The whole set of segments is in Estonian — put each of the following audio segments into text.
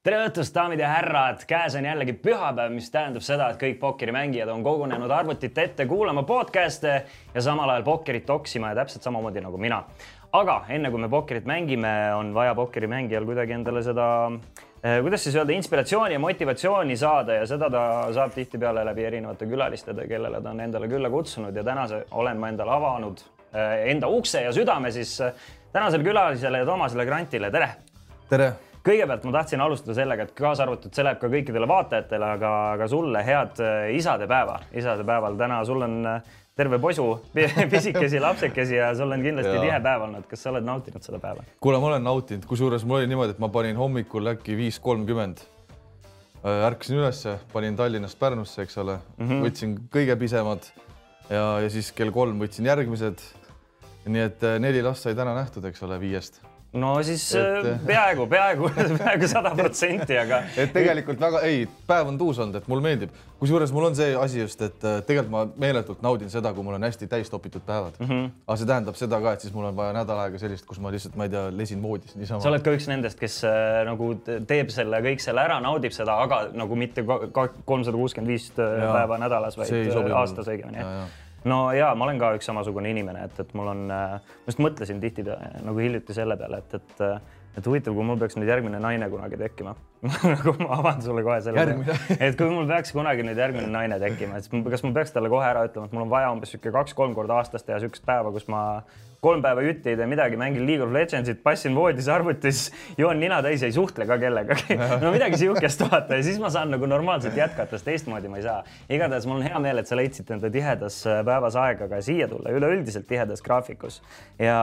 tere õhtust, daamid ja härrad, käes on jällegi pühapäev, mis tähendab seda, et kõik pokkerimängijad on kogunenud arvutite ette kuulama podcast'e ja samal ajal pokkerit toksima ja täpselt samamoodi nagu mina. aga enne kui me pokkerit mängime, on vaja pokkerimängijal kuidagi endale seda eh, kuidas siis öelda, inspiratsiooni ja motivatsiooni saada ja seda ta saab tihtipeale läbi erinevate külalistega, kellele ta on endale külla kutsunud ja tänase olen ma endale avanud eh, enda ukse ja südame siis eh, tänasele külalisele Toomasele Grantile, tere. tere kõigepealt ma tahtsin alustada sellega, et kaasa arvatud, see läheb ka kõikidele vaatajatele, aga ka sulle head äh, isadepäeva, isadepäeval. täna sul on äh, terve posu pisikesi lapsekesi ja sul on kindlasti ja. tihe päev olnud. kas sa oled nautinud seda päeva? kuule, ma olen nautinud, kusjuures mul oli niimoodi, et ma panin hommikul äkki viis kolmkümmend. Äh, ärkasin ülesse, panin Tallinnast Pärnusse, eks ole mm, -hmm. võtsin kõige pisemad ja, ja siis kell kolm võtsin järgmised. nii et neli last sai täna nähtud, eks ole, viiest no siis et... Äh, peaaegu, peaaegu, peaaegu sada protsenti, aga. et tegelikult väga, ei, päev on tuus olnud, et mulle meeldib. kusjuures mul on see asi just, et äh, tegelikult ma meeletult naudin seda, kui mul on hästi täis topitud päevad mm. -hmm. aga see tähendab seda ka, et siis mul on vaja nädal aega sellist, kus ma lihtsalt, ma ei tea, lesin voodis niisama. sa oled ka üks nendest, kes äh, nagu teeb selle kõik selle ära, naudib seda, aga nagu mitte kolmsada kuuskümmend viis päeva nädalas, vaid aastas õigemini no ja ma olen ka üks samasugune inimene, et, et mul on, ma just mõtlesin tihti nagu hiljuti selle peale, et, et et huvitav, kui mul peaks nüüd järgmine naine kunagi tekkima. Nagu ma avan sulle kohe selle, et kui mul peaks kunagi nüüd järgmine naine tekkima, et kas ma peaks talle kohe ära ütlema, et mul on vaja umbes sihuke kaks-kolm korda aastas teha siukest päeva, kus ma kolm päeva jutti ei tee midagi, mängin League of Legendsit, passin voodis arvutis, joon nina täis, ei suhtle ka kellegagi. no midagi sihukest vaata ja siis ma saan nagu normaalselt jätkata, sest teistmoodi ma ei saa. igatahes mul on hea meel, et sa leidsid enda tihedas äh, päevas aega ka siia tulla, üleüldiselt tihedas graafikus. ja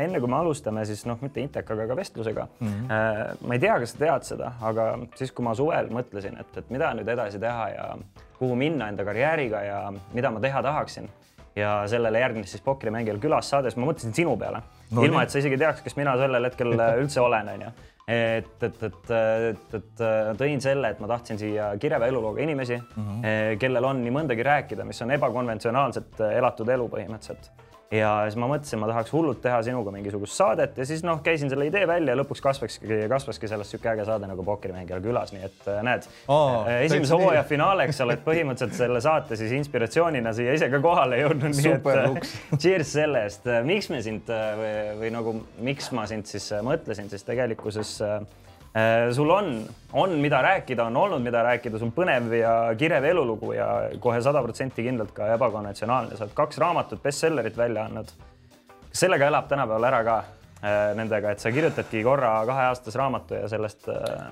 enne kui me alustame, siis noh, mitte Intekaga, aga vestlusega mm. -hmm. ma ei tea, kas sa tead seda, aga siis, kui ma suvel mõtlesin, et, et mida nüüd edasi teha ja kuhu minna enda karjääriga ja mida ma teha tahaksin ja sellele järgnes siis pokkerimängijal külas saade, siis ma mõtlesin sinu peale no,, ilma et sa isegi teaks, kes mina sellel hetkel üldse olen, onju. et, et, et, et, et tõin selle, et ma tahtsin siia kireva elulooga inimesi mm, -hmm. kellel on nii mõndagi rääkida, mis on ebakonventsionaalselt elatud elu põhimõtteliselt ja siis ma mõtlesin, ma tahaks hullult teha sinuga mingisugust saadet ja siis noh, käisin selle idee välja ja lõpuks kasvakski, kasvaski sellest sihuke äge saade nagu Pokkerimängijal külas, nii et äh, näed oh,, esimese hooaja finaaleks oled põhimõtteliselt selle saate siis inspiratsioonina siia ise ka kohale jõudnud, nii et äh, cheers selle eest. miks me sind või, või nagu, miks ma sind siis mõtlesin, siis tegelikkuses Äh, sul on, on, mida rääkida, on olnud, mida rääkida, sul põnev ja kirev elulugu ja kohe sada protsenti kindlalt ka ebakonventsionaalne, sa oled kaks raamatut, bestsellerit välja andnud. kas sellega elab tänapäeval ära ka äh, nendega, et sa kirjutadki korra kaheaastase raamatu ja sellest äh...?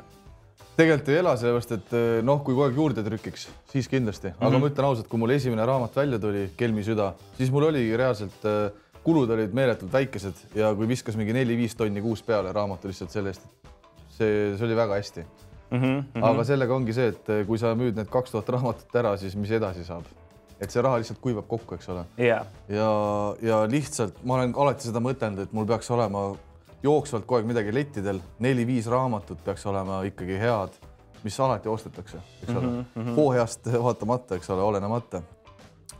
tegelikult ei ela, sellepärast et äh, noh, kui kogu aeg juurde trükiks, siis kindlasti, aga mm -hmm. ma ütlen ausalt, kui mul esimene raamat välja tuli, Kelmi süda, siis mul oligi reaalselt äh, kulud olid meeletult väikesed ja kui viskas mingi neli-viis tonni kuus peale raamatu lihtsalt selle eest, et see, see oli väga hästi mm. -hmm, mm -hmm. aga sellega ongi see, et kui sa müüd need kaks tuhat raamatut ära, siis mis edasi saab? et see raha lihtsalt kuivab kokku, eks ole yeah.. ja, ja lihtsalt ma olen alati seda mõtelnud, et mul peaks olema jooksvalt kogu aeg midagi lettidel, neli-viis raamatut peaks olema ikkagi head, mis alati ostetakse, eks ole mm -hmm.. hooajast vaatamata, eks ole, olenemata.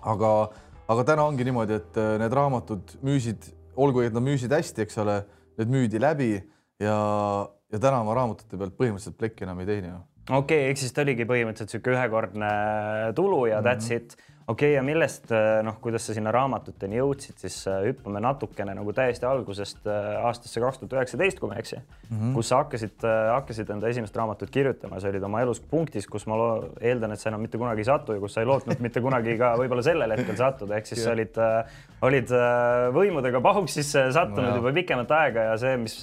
aga, aga täna ongi niimoodi, et need raamatud müüsid, olgu, et nad müüsid hästi, eks ole, need müüdi läbi ja ja täna ma raamatute pealt põhimõtteliselt plekki enam ei teeni. okei okay,, ehk siis ta oligi põhimõtteliselt niisugune ühekordne tulu ja that's mm -hmm. it okei okay,, ja millest äh, noh, kuidas sa sinna raamatuteni jõudsid, siis äh, hüppame natukene nagu täiesti algusest äh, aastasse kaks tuhat üheksateist, kui ma ei eksi mm, -hmm. kus sa hakkasid, hakkasid enda esimest raamatut kirjutama, sa olid oma elus punktis, kus ma eeldan, et sa enam mitte kunagi ei satu ja kus sa ei lootnud mitte kunagi ka võib-olla sellel hetkel sattuda, ehk siis sa olid, olid võimudega pahuksisse sattunud no. juba pikemat aega ja see, mis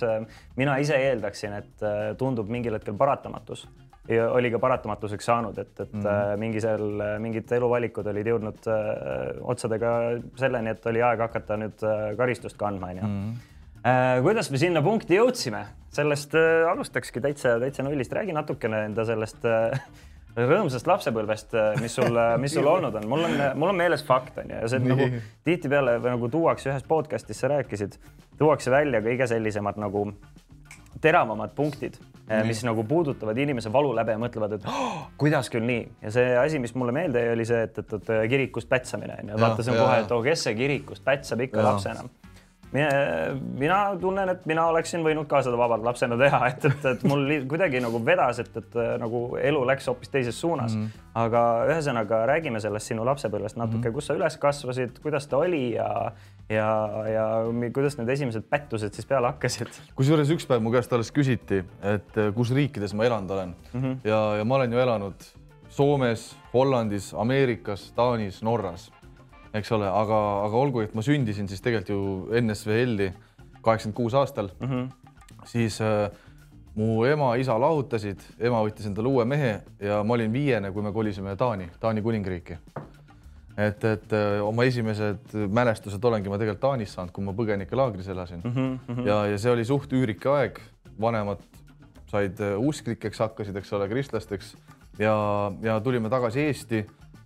mina ise eeldaksin, et tundub mingil hetkel paratamatus ja oli ka paratamatuseks saanud, et, et mm -hmm. mingi seal mingid eluvalikud olid jõudnud äh, otsadega selleni, et oli aeg hakata nüüd äh, karistust kandma, onju. Mhm. kuidas me sinna punkti jõudsime, sellest äh, alustakski täitsa, täitsa nullist, räägi natukene enda sellest äh, rõõmsast lapsepõlvest, mis sul, mis sul olnud on, mul on, mul on meeles fakt on ju, ja see nagu tihtipeale nagu tuuakse ühes podcast'is, sa rääkisid, tuuakse välja kõige sellisemad nagu teravamad punktid, mis nagu puudutavad inimese valu läbi ja mõtlevad, et oh, kuidas küll nii? Ja see asi, mis mulle meelde jäi, oli see, et, et, et kirikust pätsamine on ju, vaata see on kohe, et oh, kes see kirikust pätsab ikka ja. lapsena mina tunnen, et mina oleksin võinud ka seda vabalt lapsena teha, et, et, et mul kuidagi nagu vedas, et, et nagu elu läks hoopis teises suunas mm. -hmm. aga ühesõnaga räägime sellest sinu lapsepõlvest natuke mm, -hmm. kus sa üles kasvasid, kuidas ta oli ja, ja, ja kuidas need esimesed pättused siis peale hakkasid? kusjuures üks päev mu käest alles küsiti, et eh, kus riikides ma elanud olen mm -hmm. ja, ja ma olen ju elanud Soomes, Hollandis, Ameerikas, Taanis, Norras eks ole, aga, aga olgu, et ma sündisin siis tegelikult ju NSVL-i kaheksakümmend kuus aastal mm, -hmm. siis äh, mu ema-isa lahutasid, ema võttis endale uue mehe ja ma olin viiene, kui me kolisime Taani, Taani kuningriiki. et, et äh, oma esimesed mälestused olengi ma tegelikult Taanis saanud, kui ma põgenikelaagris elasin mm. -hmm. ja, ja see oli suht üürike aeg, vanemad said äh, usklikeks, hakkasid, eks ole, kristlasteks ja, ja tulime tagasi Eesti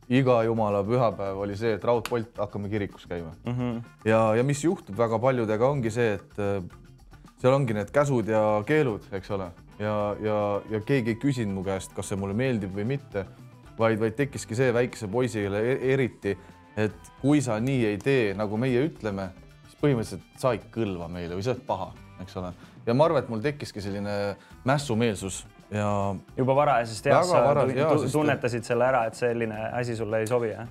iga jumala pühapäev oli see, et raudpolt, hakkame kirikus käima mm. -hmm. ja, ja mis juhtub väga paljudega, ongi see, et äh, seal ongi need käsud ja keelud, eks ole, ja, ja, ja keegi ei küsinud mu käest, kas see mulle meeldib või mitte, vaid, vaid tekkiski see väikese poisile e-, eriti, et kui sa nii ei tee, nagu meie ütleme, siis põhimõtteliselt sa ei kõlva meile või sa oled paha, eks ole. ja ma arvan, et mul tekkiski selline mässumeelsus ja. juba varajasest east sa vara, tunnetasid selle ära, et selline asi sulle ei sobi, jah?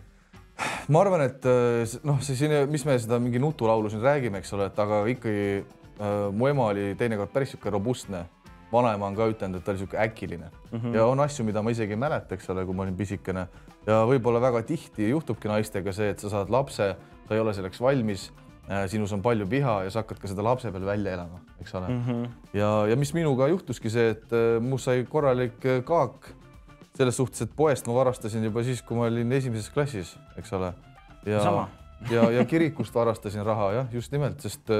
ma arvan, et äh, noh, see siin, mis me seda mingi nutulaulu siin räägime, eks ole, et aga ikkagi äh, mu ema oli teinekord päris sihuke robustne. vanaema on ka ütelnud, et ta oli sihuke äkiline mm -hmm. ja on asju, mida ma isegi ei mäleta, eks ole, kui ma olin pisikene ja võib-olla väga tihti juhtubki naistega see, et sa saad lapse, sa ei ole selleks valmis sinus on palju viha ja sa hakkad ka seda lapse peal välja elama, eks ole mm. -hmm. ja, ja mis minuga juhtuski see, et äh, must sai korralik äh, kaak selles suhtes, et poest ma varastasin juba siis, kui ma olin esimeses klassis, eks ole. ja, ja, ja kirikust varastasin raha jah, just nimelt, sest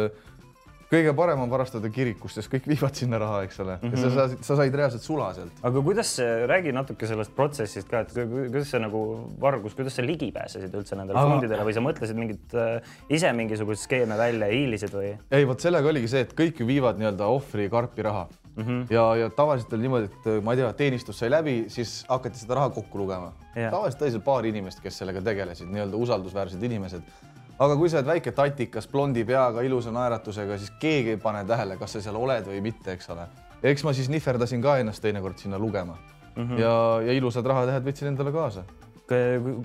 kõige parem on varastada kirikust, sest kõik viivad sinna raha, eks ole mm, -hmm. ja sa, sa, sa said reaalselt sula sealt. aga kuidas see, räägi natuke sellest protsessist ka, et kuidas sa nagu vargus, kuidas sa ligi pääsesid üldse nendele aga... fondidele või sa mõtlesid mingit äh, ise mingisuguseid skeeme välja, hiilisid või? ei, vot sellega oligi see, et kõik ju viivad nii-öelda ohvri karpi raha mm. -hmm. ja, ja tavaliselt oli niimoodi, et ma ei tea, teenistus sai läbi, siis hakati seda raha kokku lugema yeah.. tavaliselt oli seal paar inimest, kes sellega tegelesid, nii-öelda usaldusväärsed inimesed aga kui sa oled väike tatikas blondi peaga, ilusa naeratusega, siis keegi ei pane tähele, kas sa seal oled või mitte, eks ole. eks ma siis nihverdasin ka ennast teinekord sinna lugema mm -hmm. ja, ja ilusad rahatähed võtsin endale kaasa.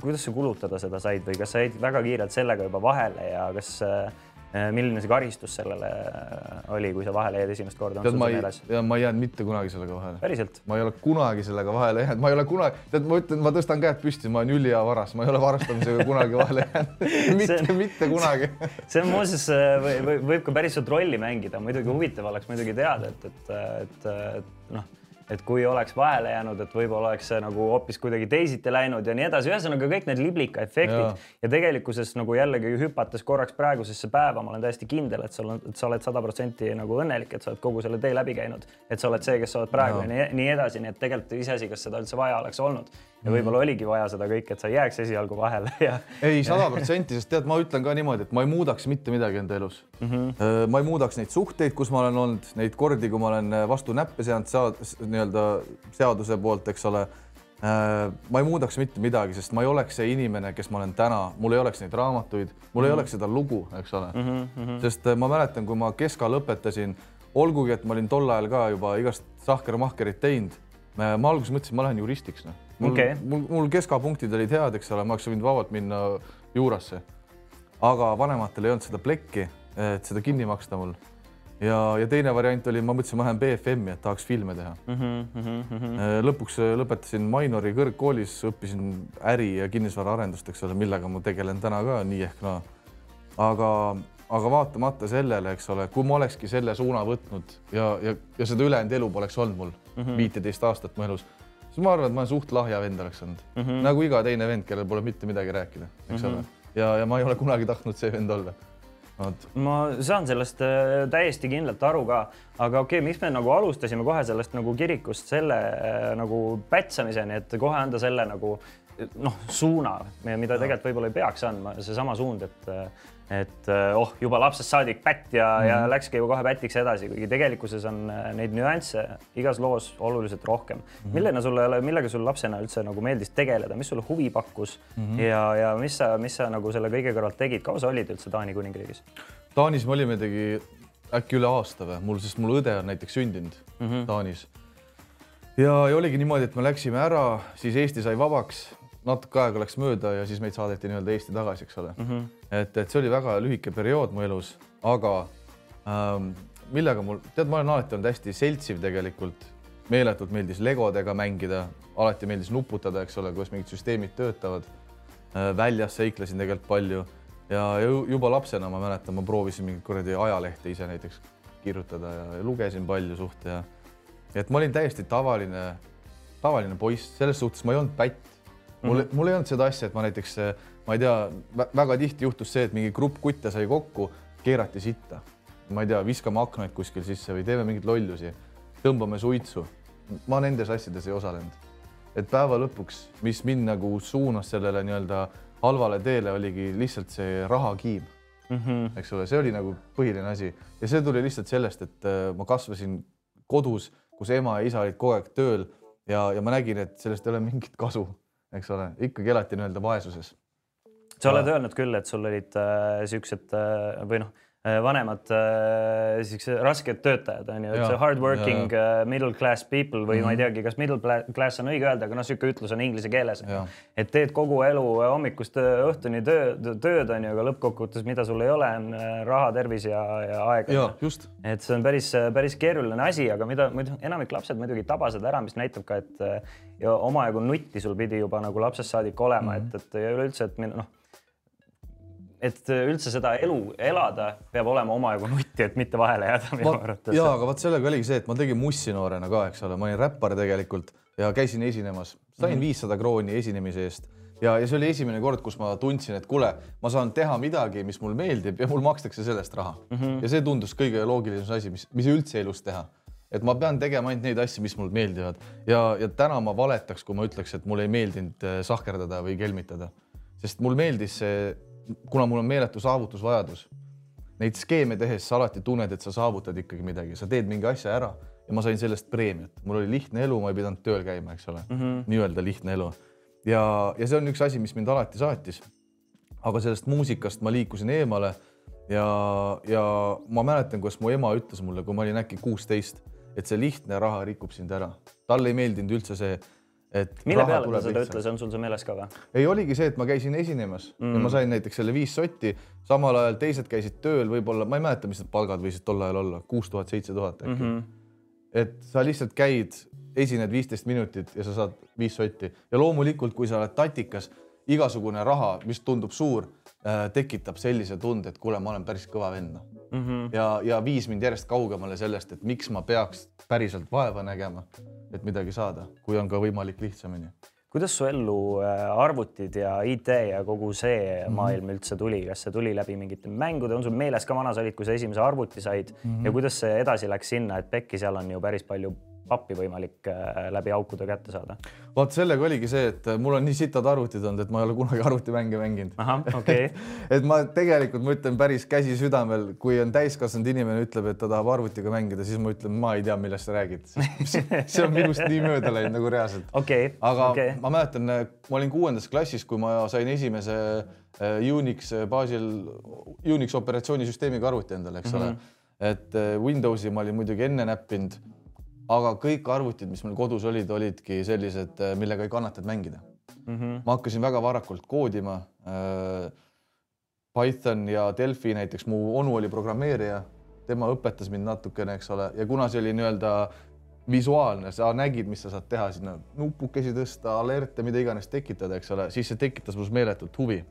kuidas sa kulutada seda said või kas sa jäid väga kiirelt sellega juba vahele ja kas Äh, milline see karistus sellele äh, oli, kui sa vahele jäid esimest korda? tead, ma ei, ma ei jäänud mitte kunagi sellega vahele. päriselt? ma ei ole kunagi sellega vahele jäänud, ma ei ole kunagi, tead, ma ütlen, ma tõstan käed püsti, ma olen ülihea varas, ma ei ole varastamisega kunagi vahele jäänud mitte see..., mitte kunagi see on muuseas äh, või, või, võib ka päris suurt rolli mängida, muidugi huvitav oleks muidugi teada, et, et, et, et noh et kui oleks vahele jäänud, et võib-olla oleks see nagu hoopis kuidagi teisiti läinud ja nii edasi, ühesõnaga kõik need liblika efektid ja, ja tegelikkuses nagu jällegi hüpates korraks praegusesse päeva, ma olen täiesti kindel, et sul on, et sa oled sada protsenti nagu õnnelik, et sa oled kogu selle tee läbi käinud, et sa oled see, kes sa oled praegu ja, ja nii, nii edasi, nii et tegelikult iseasi, kas seda üldse vaja oleks olnud ja võib-olla oligi vaja seda kõike, et sa ei jääks esialgu vahele ja. ei, sada protsenti, sest tead, ma ütlen ka niimoodi, et ma ei muudaks mitte midagi enda elus mm. -hmm. ma ei muudaks neid suhteid, kus ma olen olnud, neid kordi, kui ma olen äh, vastu näppe seanud nii-öelda seaduse poolt, eks ole. Äh, ma ei muudaks mitte midagi, sest ma ei oleks see inimene, kes ma olen täna, mul ei oleks neid raamatuid, mul mm -hmm. ei mhm. oleks seda lugu, eks ole mm. -hmm. sest ma mäletan, kui ma keska lõpetasin, olgugi et ma olin tol ajal ka juba igast sahkermahkerit teinud ma alguses mõtlesin, ma lähen juristiks, noh. mul okay., mul, mul keskapunktid olid head, eks ole, ma oleks võinud vabalt minna juurasse. aga vanematel ei olnud seda plekki, et seda kinni maksta mul. Ja, ja teine variant oli, ma mõtlesin, ma lähen BFM-i, et tahaks filme teha mm. -hmm, mm -hmm. lõpuks lõpetasin Mainori kõrgkoolis, õppisin äri ja kinnisvaraarendust, eks ole, millega ma tegelen täna ka nii ehk naa no.. aga aga vaatamata sellele, eks ole, kui ma olekski selle suuna võtnud ja, ja, ja seda ülejäänud elu poleks olnud mul Mhm. viiteist mm -hmm. aastat mu elus, siis ma arvan, et ma olen suht lahja vend oleks olnud mm, -hmm. nagu iga teine vend, kellel pole mitte midagi rääkida, eks mm -hmm. ole. ja, ja ma ei ole kunagi tahtnud see vend olla. Ma saan sellest äh, täiesti kindlalt aru ka, aga okei okay,, miks me nagu alustasime kohe sellest nagu kirikust selle äh, nagu pätsamiseni, et kohe anda selle nagu noh, suuna, mida tegelikult võib-olla ei peaks andma, seesama suund, et et eh, oh, juba lapsest saadik pätt ja mm, -hmm. ja mhm. läkski ju kohe pätiks edasi, kuigi tegelikkuses on eh, neid nüansse igas loos oluliselt rohkem mm. -hmm. milline sulle, millega sul lapsena üldse nagu meeldis tegeleda, mis sulle huvi pakkus mm -hmm. ja, ja mis sa, mis sa nagu selle kõige kõrvalt tegid, kaua sa olid üldse Taani kuningriigis? Taanis me olime tegi äkki üle aasta või mul, sest mul õde on näiteks sündinud mm -hmm. Taanis. ja, ja oligi niimoodi, et me läksime ära, siis Eesti sai vabaks natuke aega läks mööda ja siis meid saadeti nii-öelda Eesti tagasi, eks ole mm. -hmm. et, et see oli väga lühike periood mu elus, aga ähm, millega mul, tead, ma olen alati olnud hästi seltsiv tegelikult, meeletult meeldis legodega mängida, alati meeldis nuputada, eks ole, kuidas mingid süsteemid töötavad äh,. väljas seiklesin tegelikult palju ja juba lapsena ma mäletan, ma proovisin mingit kuradi ajalehte ise näiteks kirjutada ja, ja lugesin palju suht ja et ma olin täiesti tavaline, tavaline poiss, selles suhtes ma ei olnud pätt mul mm, -hmm. mul ei olnud seda asja, et ma näiteks, ma ei tea, väga tihti juhtus see, et mingi grupp kutte sai kokku, keerati sitta. ma ei tea, viskame aknaid kuskil sisse või teeme mingeid lollusi, tõmbame suitsu. ma nendes asjades ei osalenud. et päeva lõpuks, mis mind nagu suunas sellele nii-öelda halvale teele, oligi lihtsalt see rahakiim mm. -hmm. eks ole, see oli nagu põhiline asi ja see tuli lihtsalt sellest, et äh, ma kasvasin kodus, kus ema ja isa olid kogu aeg tööl ja, ja ma nägin, et sellest ei ole mingit kasu eks ole, ikkagi elati nii-öelda vaesuses. sa oled öelnud küll, et sul olid äh, siuksed äh, või noh vanemad äh, siuksed rasked töötajad on ju, et see hard working ja, ja. Äh, middle class people või mm -hmm. ma ei mhm. teagi, kas middle class on õige öelda, aga noh, sihuke ütlus on inglise keeles. et teed kogu elu hommikust õhtuni töö, tööd on ju, aga lõppkokkuvõttes, mida sul ei ole, on raha, tervis ja, ja aeg. et see on päris, päris keeruline asi, aga mida muidu enamik lapsed muidugi tabasid ära, mis näitab ka, et ja omajagu nutti sul pidi juba nagu lapsest saadik olema mm, -hmm. et, et ja üleüldse, et noh et üldse seda elu elada, peab olema omajagu nutti, et mitte vahele jääda minu arvates. ja, aga vot sellega oligi see, et ma tegin mussi noorena ka, eks ole, ma olin räppar tegelikult ja käisin esinemas, sain viissada mm -hmm. krooni esinemise eest ja, ja see oli esimene kord, kus ma tundsin, et kuule, ma saan teha midagi, mis mulle meeldib ja mul makstakse sellest raha mm. -hmm. ja see tundus kõige loogilisem asi, mis, mis üldse elus teha. et ma pean tegema ainult neid asju, mis mulle meeldivad ja, ja täna ma valetaks, kui ma ütleks, et mulle ei meeldinud äh, sahkerdada või kelmitada, sest mulle meeldis see kuna mul on meeletu saavutusvajadus, neid skeeme tehes sa alati tunned, et sa saavutad ikkagi midagi, sa teed mingi asja ära ja ma sain sellest preemiat, mul oli lihtne elu, ma ei pidanud tööl käima, eks ole mm -hmm., nii-öelda lihtne elu. ja, ja see on üks asi, mis mind alati saatis. aga sellest muusikast ma liikusin eemale ja, ja ma mäletan, kuidas mu ema ütles mulle, kui ma olin äkki kuusteist, et see lihtne raha rikub sind ära. talle ei meeldinud üldse see et mille peale ta seda ütles, on sul see meeles ka või? ei, oligi see, et ma käisin esinemas mm. ja ma sain näiteks selle viis sotti, samal ajal teised käisid tööl, võib-olla ma ei mäleta, mis need palgad võisid tol ajal olla, kuus tuhat, seitse tuhat äkki mm. -hmm. et sa lihtsalt käid, esined viisteist minutit ja sa saad viis sotti ja loomulikult, kui sa oled tatikas, igasugune raha, mis tundub suur tekitab sellise tunde, et kuule, ma olen päris kõva vend mm. -hmm. ja, ja viis mind järjest kaugemale sellest, et miks ma peaks päriselt vaeva nägema et midagi saada, kui on ka võimalik lihtsamini. kuidas su ellu äh, arvutid ja IT ja kogu see mm -hmm. maailm üldse tuli, kas see tuli läbi mingite mängude, on sul meeles ka vana sa olid, kui sa esimese arvuti said mm -hmm. ja kuidas see edasi läks sinna, et pekki seal on ju päris palju pappi võimalik äh, läbi aukude kätte saada? vot sellega oligi see, et mul on nii sitad arvutid olnud, et ma ei ole kunagi arvutimänge mänginud. Okay. et ma tegelikult, ma ütlen päris käsi südamel, kui on täiskasvanud inimene ütleb, et ta tahab arvutiga mängida, siis ma ütlen, ma ei tea, millest sa räägid. see on minust nii mööda läinud nagu reaalselt okay.. aga okay. ma mäletan, ma olin kuuendas klassis, kui ma sain esimese äh, Unix baasil, Unix operatsioonisüsteemiga arvuti endale, eks mm -hmm. ole. et äh, Windowsi ma olin muidugi enne näppinud aga kõik arvutid, mis meil kodus olid, olidki sellised, äh, millega ei kannatanud mängida mm. -hmm. ma hakkasin väga varakult koodima äh,. Python ja Delfi näiteks, mu onu oli programmeerija, tema õpetas mind natukene, eks ole, ja kuna see oli nii-öelda visuaalne, sa nägid, mis sa saad teha, sinna nupukesi tõsta, alerte, mida iganes tekitada, eks ole, siis see tekitas minus meeletut huvi.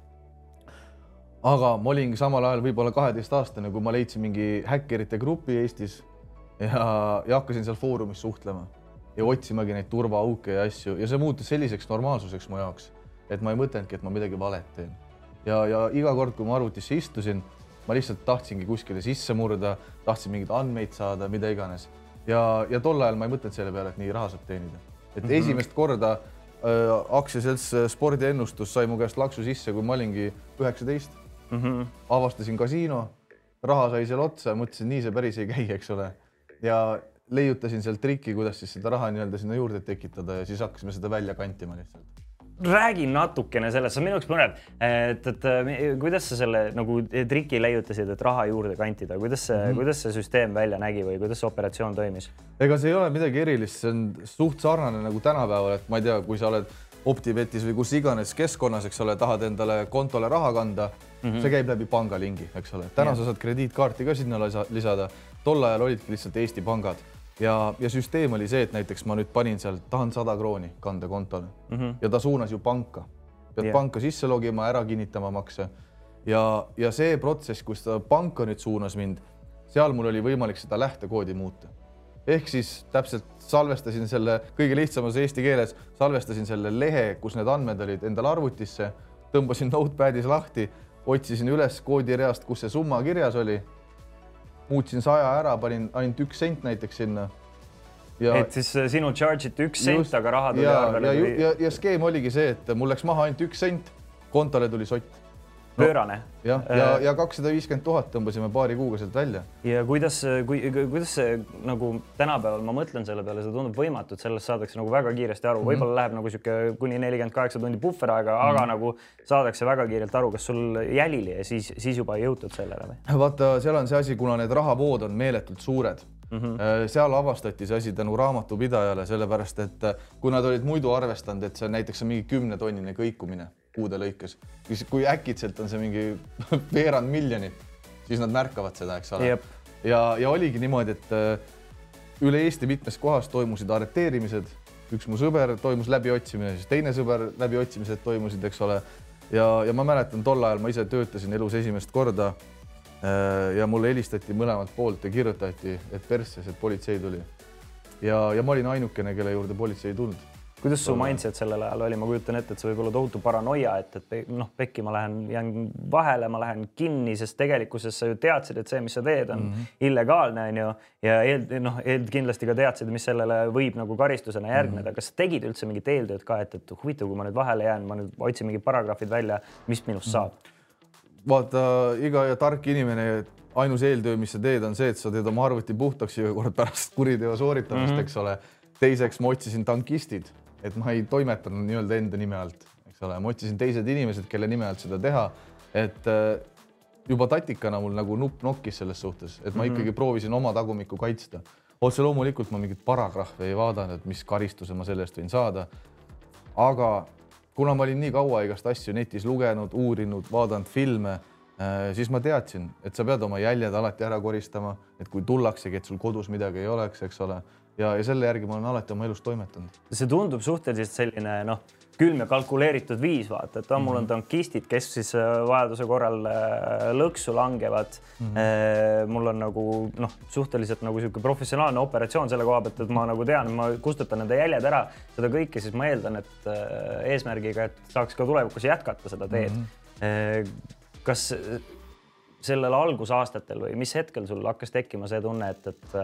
aga ma olingi samal ajal võib-olla kaheteistaastane, kui ma leidsin mingi häkkerite grupi Eestis ja, ja hakkasin seal foorumis suhtlema ja otsimagi neid turvaauke ja asju ja see muutus selliseks normaalsuseks mu jaoks, et ma ei mõtelnudki, et ma midagi valet teen. ja, ja iga kord, kui ma arvutisse istusin, ma lihtsalt tahtsingi kuskile sisse murda, tahtsin mingeid andmeid saada, mida iganes. ja, ja tol ajal ma ei mõtelnud selle peale, et nii raha saab teenida. et mm -hmm. esimest korda äh, aktsiaselts äh, Spordiennustus sai mu käest laksu sisse, kui ma olingi üheksateist mm. -hmm. avastasin kasiino, raha sai seal otsa, mõtlesin, nii see päris ei käi, eks ole. Ja leiutasin sealt triki, kuidas siis seda raha nii-öelda sinna juurde tekitada ja siis hakkasime seda välja kantima lihtsalt räägi natukene sellest, see on minu jaoks põnev, et, et kuidas sa selle nagu triki leiutasid, et raha juurde kantida, kuidas see mm, -hmm. kuidas see süsteem välja nägi või kuidas see operatsioon toimis? ega see ei ole midagi erilist, see on suht sarnane nagu tänapäeval, et ma ei tea, kui sa oled Optivetis või kus iganes keskkonnas, eks ole, tahad endale kontole raha kanda mm, -hmm. see käib läbi pangalingi, eks ole. täna yeah. sa saad krediitkaarti ka sinna lisada, tol ajal olidki lihtsalt Eesti pangad ja, ja süsteem oli see, et näiteks ma nüüd panin seal, tahan sada krooni kanda kontole mm -hmm. ja ta suunas ju panka. pead yeah. panka sisse logima, ära kinnitama makse ja, ja see protsess, kus ta panka nüüd suunas mind, seal mul oli võimalik seda lähtekoodi muuta. ehk siis täpselt salvestasin selle kõige lihtsamas eesti keeles, salvestasin selle lehe, kus need andmed olid endale arvutisse, tõmbasin notepad'is lahti, otsisin üles koodireast, kus see summa kirjas oli muutsin saja ära, panin ainult üks sent näiteks sinna. et siis äh, sinu charge iti üks sent, aga raha tuli arvele. ja, ja, ja, ja skeem oligi see, et mul läks maha ainult üks sent, kontole tuli sott pöörane. jah, ja, ja, ja kakssada viiskümmend tuhat tõmbasime paari kuuga sealt välja. ja kuidas, kui, kuidas see nagu tänapäeval ma mõtlen selle peale, see tundub võimatu, et sellest saadakse nagu väga kiiresti aru mm -hmm., võib-olla läheb nagu sihuke kuni nelikümmend kaheksa tundi puhveraega mm, -hmm. aga mhm. nagu saadakse väga kiirelt aru, kas sul jälili ja siis, siis juba ei jõutud sellele või? vaata, seal on see asi, kuna need rahavood on meeletult suured Mm -hmm. seal avastati see asi tänu raamatupidajale, sellepärast et kui nad olid muidu arvestanud, et see näiteks on mingi kümnetonnine kõikumine kuude lõikes. kui äkitselt on see mingi veerand miljonit, siis nad märkavad seda, eks ole. ja, ja oligi niimoodi, et äh, üle Eesti mitmes kohas toimusid arreteerimised, üks mu sõber toimus läbiotsimine, siis teine sõber läbiotsimised toimusid, eks ole. ja, ja ma mäletan, tol ajal ma ise töötasin elus esimest korda. Äh, ja mulle helistati mõlemalt poolt ja kirjutati, et persses, et politsei tuli. ja, ja ma olin ainukene, kelle juurde politsei ei tulnud kuidas su mindset sellel ajal oli, ma kujutan ette, et see võib olla tohutu paranoia, et, et noh, pekki, ma lähen, jään vahele, ma lähen kinni, sest tegelikkuses sa ju teadsid, et see, mis sa teed, on mm -hmm. illegaalne, on ju. ja eel, noh, kindlasti ka teadsid, mis sellele võib nagu karistusena järgneda mm. -hmm. kas sa tegid üldse mingit eeltööd ka, et, et huvitav, kui ma nüüd vahele jään, ma nüüd otsin mingid paragrahvid välja, mis minust saab mm? -hmm. vaata, iga tark inimene ainus eeltöö, mis sa teed, on see, et sa teed oma arvuti puhtaks iga kord pärast kuriteo sooritamist mm, -hmm. eks ole. teiseks ma otsisin tankistid et ma ei toimetanud nii-öelda enda nime alt, eks ole, ma otsisin teised inimesed, kelle nime alt seda teha, et äh, juba tatikana mul nagu nupp nokkis selles suhtes, et ma mm -hmm. ikkagi proovisin oma tagumikku kaitsta. otse loomulikult ma mingit paragrahvi ei vaadanud, mis karistuse ma selle eest võin saada. aga kuna ma olin nii kaua igast asju netis lugenud, uurinud, vaadanud filme, äh, siis ma teadsin, et sa pead oma jäljed alati ära koristama, et kui tullaksegi, et sul kodus midagi ei oleks, eks ole ja, ja selle järgi ma olen alati oma elus toimetanud. see tundub suhteliselt selline noh, külm ja kalkuleeritud viis, vaata, et on, mul on mhm. tankistid, kes siis äh, vajaduse korral äh, lõksu langevad mm. -hmm. mul on nagu noh, suhteliselt nagu niisugune professionaalne operatsioon selle koha pealt, et ma nagu tean, ma kustutan nende jäljed ära, seda kõike, siis ma eeldan, et eesmärgiga, et saaks ka tulevikus jätkata seda teed mm. -hmm. kas sellel algusaastatel või mis hetkel sul hakkas tekkima see tunne, et, et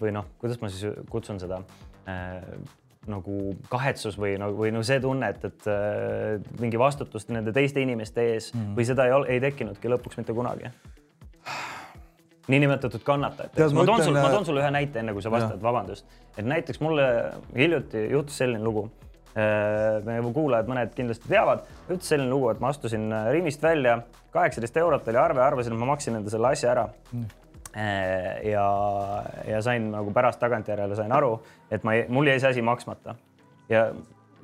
või noh, kuidas ma siis kutsun seda äh, nagu kahetsus või no, või no see tunne, et, et äh, mingi vastutust nende teiste inimeste ees mm -hmm. või seda ei, ei tekkinudki lõpuks mitte kunagi? niinimetatud kannatajad. ma toon sulle, ma toon sulle ühe näite, enne kui sa vastad, vabandust, et näiteks mulle hiljuti juhtus selline lugu. meie kuulajad, mõned kindlasti teavad, juhtus selline lugu, et ma astusin Rimist välja, kaheksateist eurot oli arve, arvasin, et ma maksin enda selle asja ära mm Äh, ja, ja sain nagu pärast tagantjärele sain aru, et ma, mul jäi see asi maksmata ja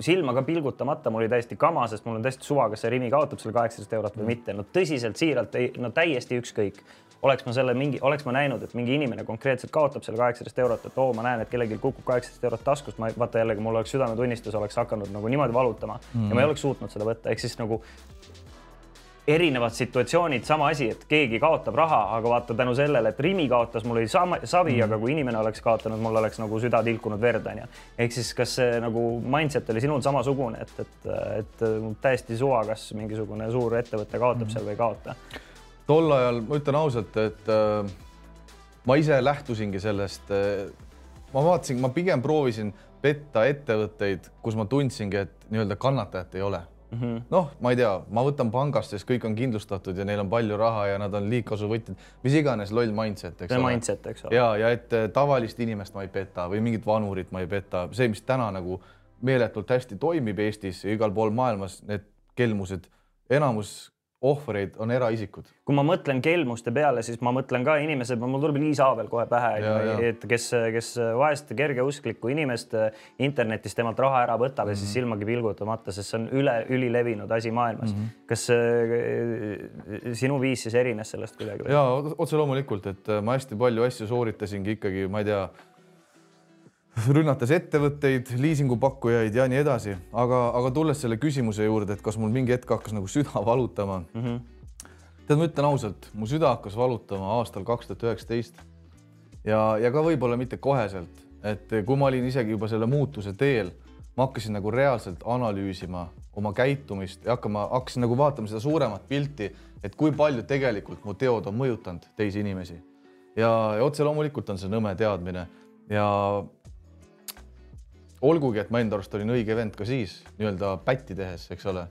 silma ka pilgutamata, mul oli täiesti kama, sest mul on täiesti suva, kas see Rimi kaotab selle kaheksateist eurot või mitte. no tõsiselt, siiralt, no täiesti ükskõik. oleks ma selle mingi, oleks ma näinud, et mingi inimene konkreetselt kaotab selle kaheksateist eurot, et oo, ma näen, et kellelgi kukub kaheksateist eurot taskust, ma vaata jällegi, mul oleks südametunnistus oleks hakanud nagu niimoodi valutama mm -hmm. ja ma ei oleks suutnud seda võtta, ehk siis nagu erinevad situatsioonid, sama asi, et keegi kaotab raha, aga vaata tänu sellele, et Rimi kaotas, mul oli sama savi mm., aga kui inimene oleks kaotanud, mul oleks nagu süda tilkunud verd, onju. ehk siis, kas see nagu mindset oli sinul samasugune, et, et, et täiesti suva, kas mingisugune suur ettevõte kaotab mm. seal või ei kaota? tol ajal ma ütlen ausalt, et äh, ma ise lähtusingi sellest äh,. ma vaatasin, ma pigem proovisin petta ettevõtteid, kus ma tundsingi, et nii-öelda kannatajat ei ole mm -hmm.. noh, ma ei tea, ma võtan pangast, sest kõik on kindlustatud ja neil on palju raha ja nad on liigkasuvõtjad, mis iganes loll mindset, eks ole. mindset, eks ole. ja, ja et äh, tavalist inimest ma ei peta või mingit vanurit ma ei peta, see, mis täna nagu meeletult hästi toimib Eestis ja igal pool maailmas, need kelmused, enamus ohvreid on eraisikud. kui ma mõtlen kelmuste peale, siis ma mõtlen ka inimesed, mul tuleb Liis Aavel kohe pähe, et kes, kes vaest kergeusklikku inimest internetist temalt raha ära võtab mm -hmm. ja siis mhm. silmagi pilgutamata, sest see on üle, ülilevinud asi maailmas mm. -hmm. kas äh, sinu viis siis erines sellest kuidagi? ja otse loomulikult, et ma hästi palju asju sooritasingi ikkagi, ma ei tea rünnates ettevõtteid, liisingupakkujaid ja nii edasi, aga, aga tulles selle küsimuse juurde, et kas mul mingi hetk hakkas nagu süda valutama mm. -hmm. tead, ma ütlen ausalt, mu süda hakkas valutama aastal kaks tuhat üheksateist ja, ja ka võib-olla mitte koheselt, et kui ma olin isegi juba selle muutuse teel, ma hakkasin nagu reaalselt analüüsima oma käitumist ja hakkama, hakkasin nagu vaatama seda suuremat pilti, et kui palju tegelikult mu teod on mõjutanud teisi inimesi. ja, ja otse loomulikult on see nõme teadmine ja olgugi, et ma enda arust olin õige vend ka siis nii-öelda pätti tehes, eks ole.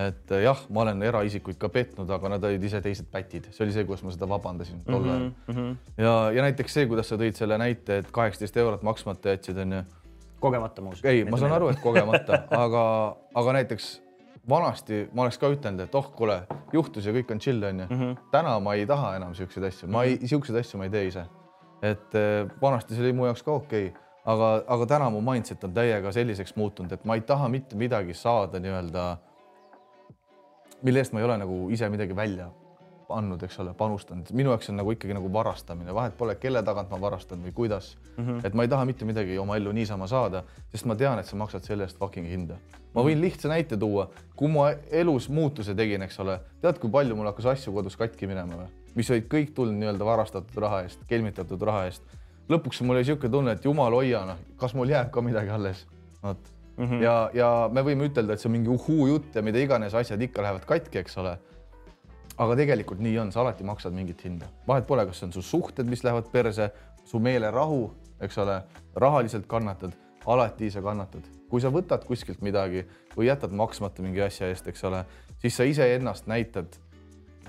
et eh, jah, ma olen eraisikuid ka petnud, aga nad olid ise teised pätid, see oli see, kuidas ma seda vabandasin tol ajal mm. -hmm. ja, ja näiteks see, kuidas sa tõid selle näite, et kaheksateist eurot maksmata jätsid, onju. kogemata muuseas. ei, ma saan aru, et kogemata, aga, aga näiteks vanasti ma oleks ka ütelnud, et oh, kuule, juhtus ja kõik on chill, onju. Mhm. täna ma ei taha enam siukseid asju, ma ei, siukseid asju ma ei tee ise. et eh, vanasti see oli mu jaoks ka okei okay aga, aga täna mu mindset on täiega selliseks muutunud, et ma ei taha mitte midagi saada nii-öelda, mille eest ma ei ole nagu ise midagi välja andnud, eks ole, panustanud, minu jaoks on nagu ikkagi nagu varastamine, vahet pole, kelle tagant ma varastan või kuidas mm. -hmm. et ma ei taha mitte midagi oma ellu niisama saada, sest ma tean, et sa maksad selle eest fucking hinda. ma võin lihtsa näite tuua, kui ma elus muutuse tegin, eks ole, tead, kui palju mul hakkas asju kodus katki minema või, mis olid kõik tulnud nii-öelda varastatud raha eest, kelmitatud raha eest lõpuks mul oli niisugune tunne, et jumal hoia, noh, kas mul jääb ka midagi alles, vot mm. -hmm. ja, ja me võime ütelda, et see on mingi uhuu jutt ja mida iganes asjad ikka lähevad katki, eks ole. aga tegelikult nii on, sa alati maksad mingit hinda, vahet pole, kas see on su suhted, mis lähevad perse, su meelerahu, eks ole, rahaliselt kannatad, alati sa kannatad, kui sa võtad kuskilt midagi või jätad maksmata mingi asja eest, eks ole, siis sa iseennast näitad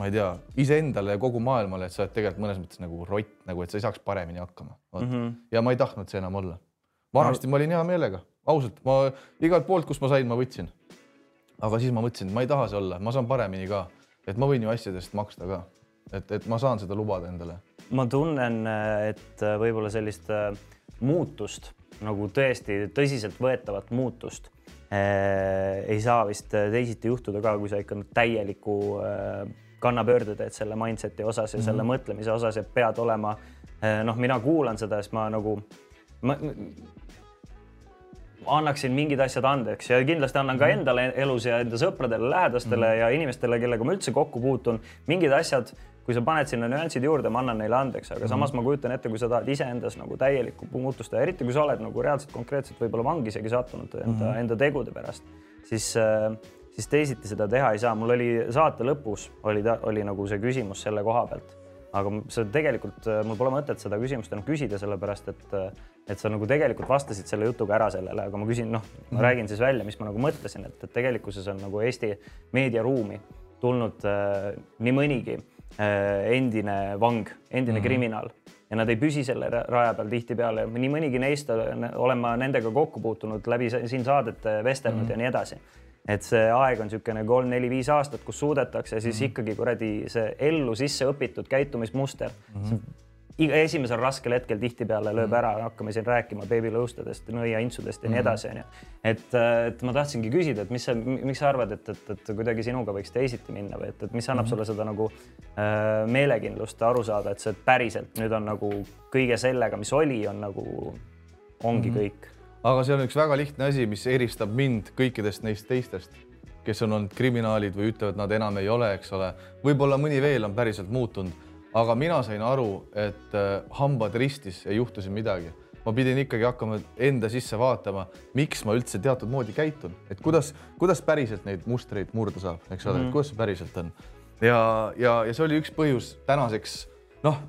ma ei tea, iseendale ja kogu maailmale, et sa oled tegelikult mõnes mõttes nagu rott, nagu et sa ei saaks paremini hakkama. Mm -hmm. ja ma ei tahtnud see enam olla. vanasti no. ma olin hea meelega, ausalt, ma igalt poolt, kus ma sain, ma võtsin. aga siis ma mõtlesin, et ma ei taha see olla, ma saan paremini ka, et ma võin ju asjadest maksta ka, et, et ma saan seda lubada endale. ma tunnen, et võib-olla sellist äh, muutust nagu tõesti tõsiseltvõetavat muutust äh, ei saa vist teisiti juhtuda ka, kui sa ikka täieliku äh, kannapöörde teed selle mindset'i osas ja mm -hmm. selle mõtlemise osas ja pead olema eh, noh, mina kuulan seda, siis ma nagu ma, annaksin mingid asjad andeks ja kindlasti annan ka mhm. endale elus ja enda sõpradele, lähedastele mm -hmm. ja inimestele, kellega ma üldse kokku puutun, mingid asjad, kui sa paned sinna nüansid juurde, ma annan neile andeks, aga mm -hmm. samas ma kujutan ette, kui sa tahad iseendas nagu täielikku muutust teha, eriti kui sa oled nagu reaalselt konkreetselt võib-olla vangi isegi sattunud enda mm, -hmm. enda tegude pärast, siis äh, siis teisiti seda teha ei saa. mul oli saate lõpus oli oli nagu see küsimus selle koha pealt, aga see tegelikult mul pole mõtet seda küsimust enam küsida, sellepärast et, et sa nagu tegelikult vastasid selle jutuga ära sellele, aga ma küsin, noh, ma mm. räägin siis välja, mis ma nagu mõtlesin, et, et tegelikkuses on nagu Eesti meediaruumi tulnud äh, nii mõnigi äh, endine vang, endine mm -hmm. kriminaal ja nad ei püsi selle raja peal tihtipeale. nii mõnigi neist olen ma nendega kokku puutunud läbi siin saadete vestelnud mm -hmm. ja nii edasi et see aeg on niisugune kolm-neli-viis aastat, kus suudetakse siis mm -hmm. ikkagi kuradi see ellu sisse õpitud käitumismuster mm. -hmm iga esimesel raskel hetkel tihtipeale lööb mhm. ära, hakkame siin rääkima beebilõustadest, nõiaintsudest ja nii mhm. edasi, onju. et, et ma tahtsingi küsida, et mis sa, miks sa arvad, et, et, et kuidagi sinuga võiks teisiti minna või et, et mis annab mm sulle seda nagu äh, meelekindlust aru saada, et see päriselt nüüd on nagu kõige sellega, mis oli, on nagu, ongi mm kõik aga see on üks väga lihtne asi, mis eristab mind kõikidest neist teistest, kes on olnud kriminaalid või ütlevad, nad enam ei ole, eks ole. võib-olla mõni veel on päriselt muutunud, aga mina sain aru, et äh, hambad ristis ei juhtu siin midagi. ma pidin ikkagi hakkama enda sisse vaatama, miks ma üldse teatud moodi käitun, et kuidas, kuidas päriselt neid mustreid murda saab, eks ole mm, -hmm. kuidas see päriselt on ja, ja, ja see oli üks põhjus tänaseks, noh,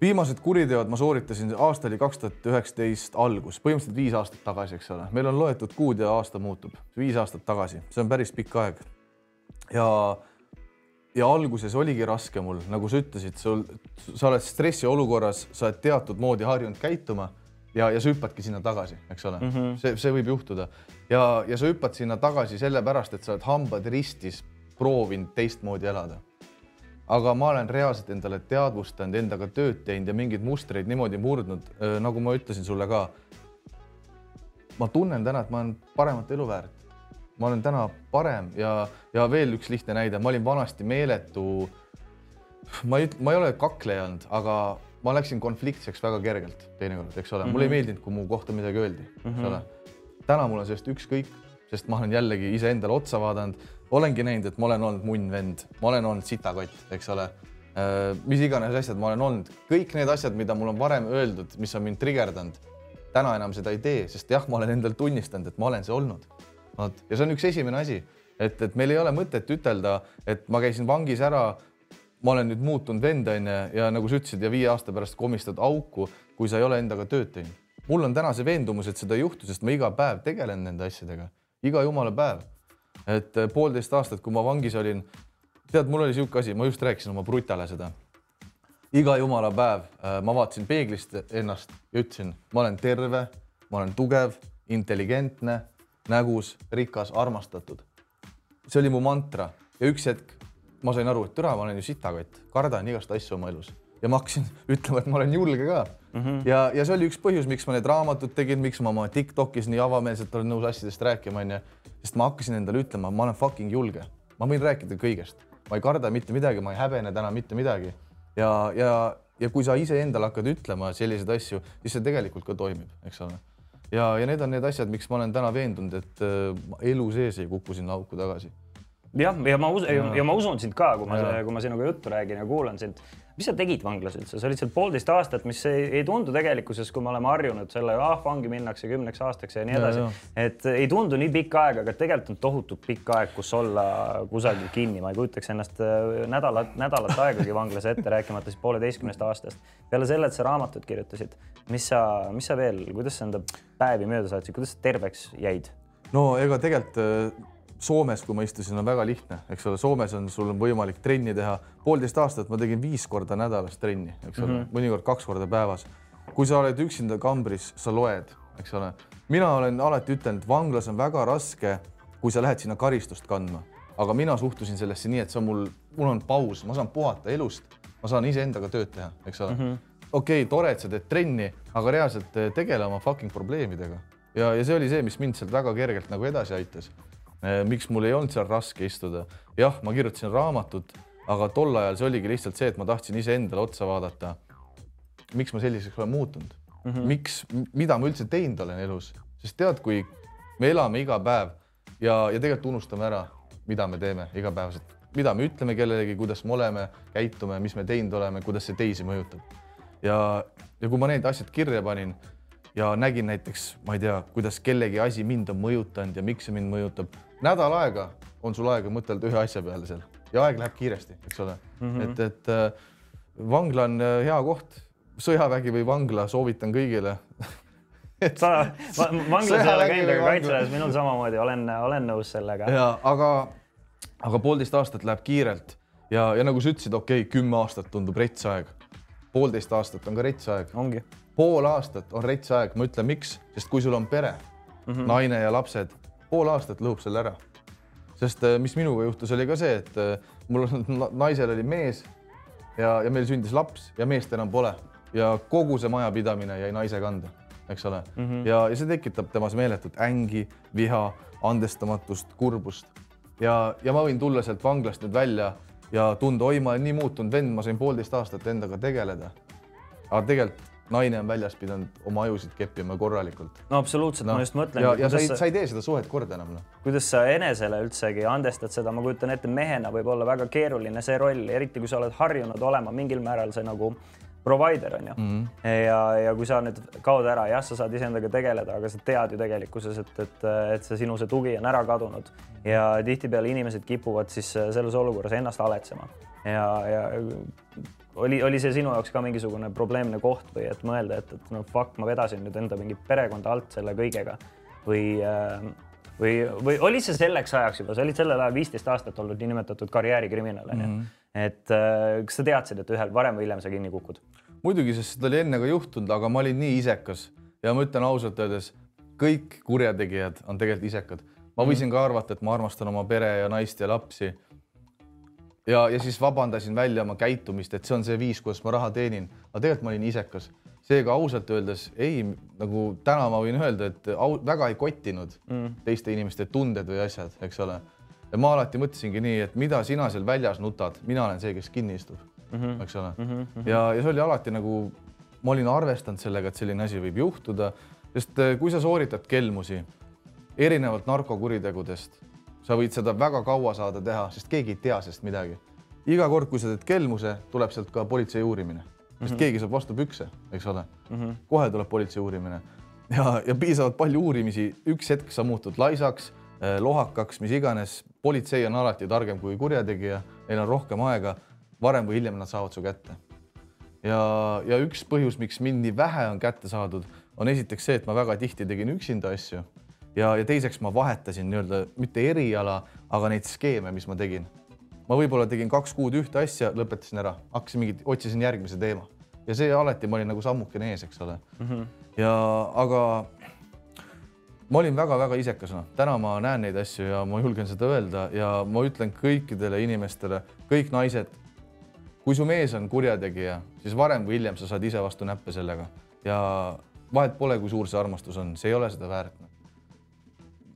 viimased kuriteod ma sooritasin, aasta oli kaks tuhat üheksateist algus, põhimõtteliselt viis aastat tagasi, eks ole, meil on loetud kuud ja aasta muutub, viis aastat tagasi, see on päris pikk aeg. ja, ja alguses oligi raske mul, nagu sa ütlesid, sul, sa oled stressiolukorras, sa oled teatud moodi harjunud käituma ja, ja sa hüppadki sinna tagasi, eks ole mm, -hmm. see, see võib juhtuda ja, ja sa hüppad sinna tagasi sellepärast, et sa oled hambad ristis proovinud teistmoodi elada. Aga ma olen reaalselt endale teadvustanud, endaga tööd teinud ja mingeid mustreid niimoodi murdnud, nagu ma ütlesin sulle ka. ma tunnen täna, et ma olen paremat elu väärt. ma olen täna parem ja, ja veel üks lihtne näide, ma olin vanasti meeletu. ma ei, ma ei ole kakleja olnud, aga ma läksin konfliktseks väga kergelt teinekord, eks ole mm, -hmm. mulle ei mhm. meeldinud, kui mu kohta midagi öeldi mm, -hmm. eks mhm. ole. täna mul on sellest ükskõik, sest ma olen jällegi iseendale otsa vaadanud, olengi näinud, et ma olen olnud munn vend, ma olen olnud sitakott, eks ole. Äh, mis iganes asjad ma olen olnud, kõik need asjad, mida mul on varem öeldud, mis on mind trigerdanud, täna enam seda ei tee, sest jah, ma olen endale tunnistanud, et ma olen see olnud. vot ja see on üks esimene asi, et, et meil ei ole mõtet ütelda, et ma käisin vangis ära ma olen nüüd muutunud vend onju ja nagu sa ütlesid ja viie aasta pärast komistad auku, kui sa ei ole endaga tööd teinud. mul on täna see veendumus, et seda ei juhtu, sest ma iga päev tegelen nende asjadega, iga jumala päev. Et eh, poolteist aastat, kui ma vangis olin, tead, mul oli niisugune asi, ma just rääkisin oma brutale seda. iga jumala päev eh, ma vaatasin peeglist ennast ja ütlesin, ma olen terve, ma olen tugev, intelligentne, nägus, rikas, armastatud. see oli mu mantra ja üks hetk ma sain aru, et türa, ma olen ju sitakott, kardan igast asju oma elus ja ma hakkasin ütlema, et ma olen julge ka mm. -hmm. ja, ja see oli üks põhjus, miks ma need raamatud tegin, miks ma oma Tiktokis nii avameelselt olen nõus asjadest rääkima, onju. sest ma hakkasin endale ütlema, ma olen fucking julge, ma võin rääkida kõigest, ma ei karda mitte midagi, ma ei häbene täna mitte midagi. ja, ja, ja kui sa iseendale hakkad ütlema selliseid asju, siis see tegelikult ka toimib, eks ole. ja, ja need on need asjad, miks ma olen täna veendunud, et äh, elu sees ei kuku sinna auku tagasi jah, ja ma usun ja. ja ma usun sind ka, kui ma, kui ma sinuga juttu räägin ja kuulan sind. Mis sa tegid vanglas üldse, sa olid seal poolteist aastat, mis ei, ei tundu tegelikkuses, kui me oleme harjunud sellega, ah vangi minnakse kümneks aastaks ja nii edasi. et ei tundu nii pikk aeg, aga tegelikult on tohutult pikk aeg, kus olla kusagil kinni, ma ei kujutaks ennast äh, nädalat, nädalat aegagi vanglas ette, rääkimata siis pooleteistkümnest aastast. peale selle, et sa raamatut kirjutasid, mis sa, mis sa veel, kuidas sa enda päevi mööda saatsid, kuidas sa terveks jäid? no ega tegelikult äh, Soomes, kui ma istusin, on väga lihtne, eks ole, Soomes on, sul on võimalik trenni teha. poolteist aastat ma tegin viis korda nädalas trenni, eks ole. Mm -hmm., mõnikord kaks korda päevas. kui sa oled üksinda kambris, sa loed, eks ole. mina olen alati ütelnud, vanglas on väga raske, kui sa lähed sinna karistust kandma, aga mina suhtusin sellesse nii, et see on mul, mul on paus, ma saan puhata elust, ma saan iseendaga tööd teha, eks ole. Mm -hmm.. okei okay,, tore, et sa teed trenni, aga reaalselt eh, tegele oma fucking probleemidega. Ja, ja see oli see, mis mind sealt väga kergelt nagu edasi aitas miks mul ei olnud seal raske istuda. jah, ma kirjutasin raamatut, aga tol ajal see oligi lihtsalt see, et ma tahtsin iseendale otsa vaadata. miks ma selliseks olen muutunud mm, -hmm. miks, mida ma üldse teinud olen elus, sest tead, kui me elame iga päev ja, ja tegelikult unustame ära, mida me teeme igapäevaselt, mida me ütleme kellelegi, kuidas me oleme, käitume, mis me teinud oleme, kuidas see teisi mõjutab. ja, ja kui ma need asjad kirja panin ja nägin näiteks, ma ei tea, kuidas kellegi asi mind on mõjutanud ja miks see mind mõjutab, nädal aega on sul aega mõtelda ühe asja peale seal ja aeg läheb kiiresti, eks ole mm. -hmm. et, et äh, vangla on äh, hea koht, sõjavägi või vangla soovitan kõigile et sa va, vanglas ei ole käinud, aga kaitseväes minul samamoodi olen, olen nõus sellega. ja aga, aga poolteist aastat läheb kiirelt ja, ja nagu sa ütlesid, okei okay,, kümme aastat tundub rets aeg. poolteist aastat on ka rets aeg. ongi. pool aastat on rets aeg, ma ütlen, miks, sest kui sul on pere mm, -hmm. naine ja lapsed pool aastat lõhub selle ära. sest äh, mis minuga juhtus, oli ka see, et äh, mul naisel oli mees ja, ja meil sündis laps ja meest enam pole ja kogu see majapidamine jäi naise kanda, eks ole mm. -hmm. ja, ja see tekitab temas meeletut ängi, viha, andestamatust, kurbust ja, ja ma võin tulla sealt vanglast nüüd välja ja tunda, oi, ma olen nii muutunud vend, ma sain poolteist aastat endaga tegeleda. aga tegelikult naine on väljas pidanud oma ajusid keppima korralikult. no absoluutselt no., ma just mõtlen. ja, ja sa ei, sa ei tee seda suhet korda enam noh. kuidas sa enesele üldsegi andestad seda, ma kujutan ette, mehena võib olla väga keeruline see roll, eriti kui sa oled harjunud olema mingil määral see nagu provider on ju mm. -hmm. ja, ja kui sa nüüd kaod ära, jah, sa saad iseendaga tegeleda, aga sa tead ju tegelikkuses, et, et, et see sinu see tugi on ära kadunud ja tihtipeale inimesed kipuvad siis selles olukorras ennast haletsema ja, ja oli, oli see sinu jaoks ka mingisugune probleemne koht või et mõelda, et, et no fuck, ma vedasin nüüd enda mingit perekonda alt selle kõigega või äh, või, või oli see selleks ajaks juba, sa olid sellel ajal viisteist aastat olnud niinimetatud karjäärikriminaal onju mm. -hmm. et äh, kas sa teadsid, et ühel varem või hiljem sa kinni kukud? muidugi, sest seda oli enne ka juhtunud, aga ma olin nii isekas ja ma ütlen ausalt öeldes, kõik kurjategijad on tegelikult isekad. ma võisin ka arvata, et ma armastan oma pere ja naist ja lapsi. Ja, ja siis vabandasin välja oma käitumist, et see on see viis, kuidas ma raha teenin, aga tegelikult ma olin isekas seega ausalt öeldes ei, nagu täna ma võin öelda, et au, väga ei kottinud mm. teiste inimeste tunded või asjad, eks ole. ja ma alati mõtlesingi nii, et mida sina seal väljas nutad, mina olen see, kes kinni istub mm, -hmm. eks ole mm. -hmm. ja, ja see oli alati nagu, ma olin arvestanud sellega, et selline asi võib juhtuda, sest eh, kui sa sooritad kelmusi erinevalt narkokuritegudest, sa võid seda väga kaua saada teha, sest keegi ei tea sellest midagi. iga kord, kui sa teed kelmuse, tuleb sealt ka politsei uurimine sest mm -hmm. keegi saab vastu pükse, eks ole mm. -hmm. kohe tuleb politsei uurimine ja, ja piisavalt palju uurimisi, üks hetk sa muutud laisaks, eh, lohakaks, mis iganes. politsei on alati targem kui kurjategija, neil on rohkem aega, varem või hiljem nad saavad su kätte. ja, ja üks põhjus, miks mind nii vähe on kätte saadud, on esiteks see, et ma väga tihti tegin üksinda asju ja, ja teiseks ma vahetasin nii-öelda mitte eriala, aga neid skeeme, mis ma tegin. Ma võib-olla tegin kaks kuud ühte asja, lõpetasin ära, hakkasin mingit, otsisin järgmise teema. Ja see alati ma olin nagu sammukene ees, eks ole. Mm. -hmm. ja aga ma olin väga-väga isekas, noh, täna ma näen neid asju ja ma julgen seda öelda ja ma ütlen kõikidele inimestele, kõik naised, kui su mees on kurjategija, siis varem või hiljem sa saad ise vastu näppe sellega. Ja vahet pole, kui suur see armastus on, see ei ole seda väärt no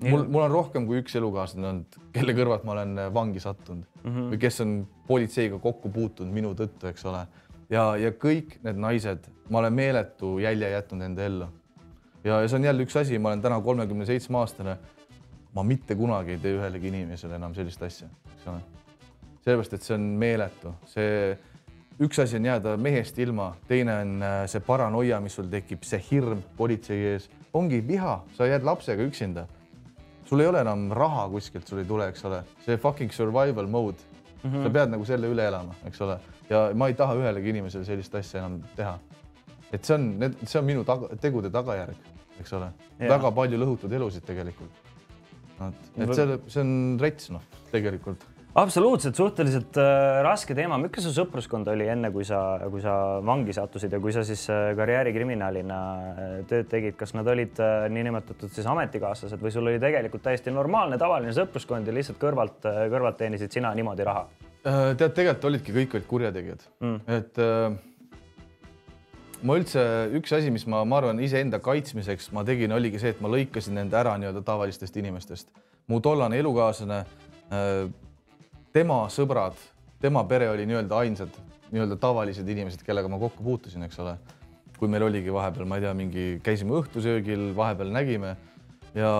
mul, mul on rohkem kui üks elukaaslane olnud, kelle kõrvalt ma olen äh, vangi sattunud mm -hmm. või kes on politseiga kokku puutunud minu tõttu, eks ole. ja, ja kõik need naised, ma olen meeletu jälje jätnud enda ellu. ja, ja see on jälle üks asi, ma olen täna kolmekümne seitsme aastane. ma mitte kunagi ei tee ühelegi inimesele enam sellist asja, eks ole. sellepärast, et see on meeletu, see üks asi on jääda mehest ilma, teine on äh, see paranoia, mis sul tekib, see hirm politsei ees, ongi viha, sa jääd lapsega üksinda sul ei ole enam raha kuskilt, sul ei tule, eks ole, see fucking survival mode mm. -hmm. sa pead nagu selle üle elama, eks ole, ja ma ei taha ühelegi inimesele sellist asja enam teha. et see on, see on minu taga, tegude tagajärg, eks ole, väga palju lõhutud elusid tegelikult. et see, see on rets, noh, tegelikult absoluutselt, suhteliselt äh, raske teema. milline su sõpruskond oli enne, kui sa, kui sa vangi sattusid ja kui sa siis äh, karjäärikriminaalina äh, tööd tegid, kas nad olid äh, niinimetatud siis ametikaaslased või sul oli tegelikult täiesti normaalne, tavaline sõpruskond ja lihtsalt kõrvalt äh,, kõrvalt teenisid sina niimoodi raha? Äh, tead, tegelikult olidki kõik olid kurjategijad mm., et ma üldse üks asi, mis ma, ma arvan, iseenda kaitsmiseks ma tegin, oligi see, et ma lõikasin end ära nii-öelda tavalistest inimestest. mu tollane elukaaslane tema sõbrad, tema pere oli nii-öelda ainsad nii-öelda tavalised inimesed, kellega ma kokku puutusin, eks ole. kui meil oligi vahepeal, ma ei tea, mingi, käisime õhtusöögil, vahepeal nägime ja,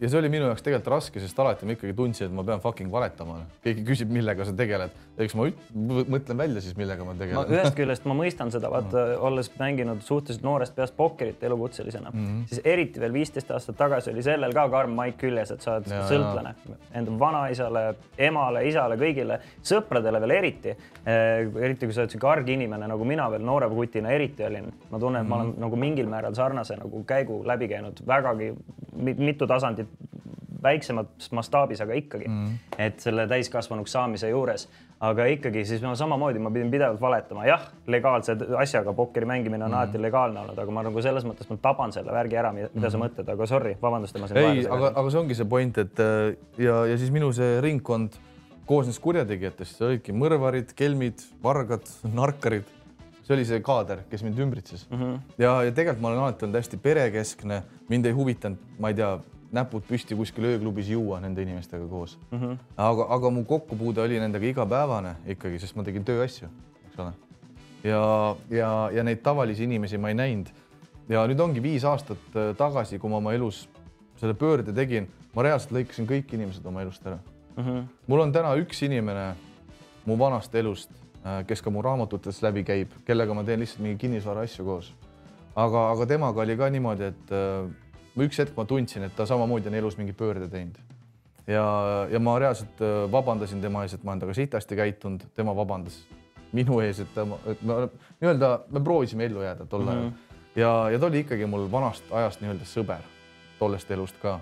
ja see oli minu jaoks tegelikult raske, sest alati ma ikkagi tundsin, et ma pean fucking valetama. keegi küsib, millega sa tegeled, eks ma mõtlen välja siis, millega ma tegelen. ühest küljest ma mõistan seda, vaata mm. olles mänginud suhteliselt noorest peast pokkerit elukutselisena mm, -hmm. siis eriti veel viisteist aastat tagasi oli sellel ka karm maik küljes, et sa oled ja, sõltlane enda vanaisale, emale, isale, kõigile, sõpradele veel eriti eh,. eriti kui sa oled sihuke arginimene nagu mina veel noore kutina eriti olin. ma tunnen, et mm -hmm. ma olen mhm. nagu mingil määral sarnase nagu käigu läbi käinud vägagi mitu tasandit väiksemas mastaabis, aga ikkagi mm, -hmm. et selle täiskasvanuks saamise juures, aga ikkagi siis ma samamoodi, ma pidin pidevalt valetama, jah, legaalse asjaga pokkeri mängimine on mm -hmm. alati legaalne olnud, aga ma nagu selles mõttes ma taban selle värgi ära, mida mm -hmm. sa mõtled, aga sorry, vabandust, et ma sind ei, aga, aga see ongi see point, et äh, ja, ja siis minu see ringkond koosnes kurjategijatest, see olidki mõrvarid, kelmid, vargad, narkarid see oli see kaader, kes mind ümbritses mm. -hmm. ja, ja tegelikult ma olen alati olnud hästi perekeskne, mind ei huvitanud, ma ei tea, näpud püsti kuskil ööklubis juua nende inimestega koos mm. -hmm. aga, aga mu kokkupuude oli nendega igapäevane ikkagi, sest ma tegin tööasju, eks ole. ja, ja, ja neid tavalisi inimesi ma ei näinud. ja nüüd ongi viis aastat äh, tagasi, kui ma oma elus selle pöörde tegin, ma reaalselt lõikasin kõik inimesed oma elust ära mm. -hmm. mul on täna üks inimene mu vanast elust kes ka mu raamatutes läbi käib, kellega ma teen lihtsalt mingi kinnisvara asju koos. aga, aga temaga oli ka niimoodi, et üks hetk ma tundsin, et ta samamoodi on elus mingi pöörde teinud ja, ja ma reaalselt vabandasin tema ees, et ma olen temaga sitasti käitunud, tema vabandas minu ees, et ta, et me nii-öelda, me proovisime ellu jääda tol ajal mm -hmm. ja, ja ta oli ikkagi mul vanast ajast nii-öelda sõber tollest elust ka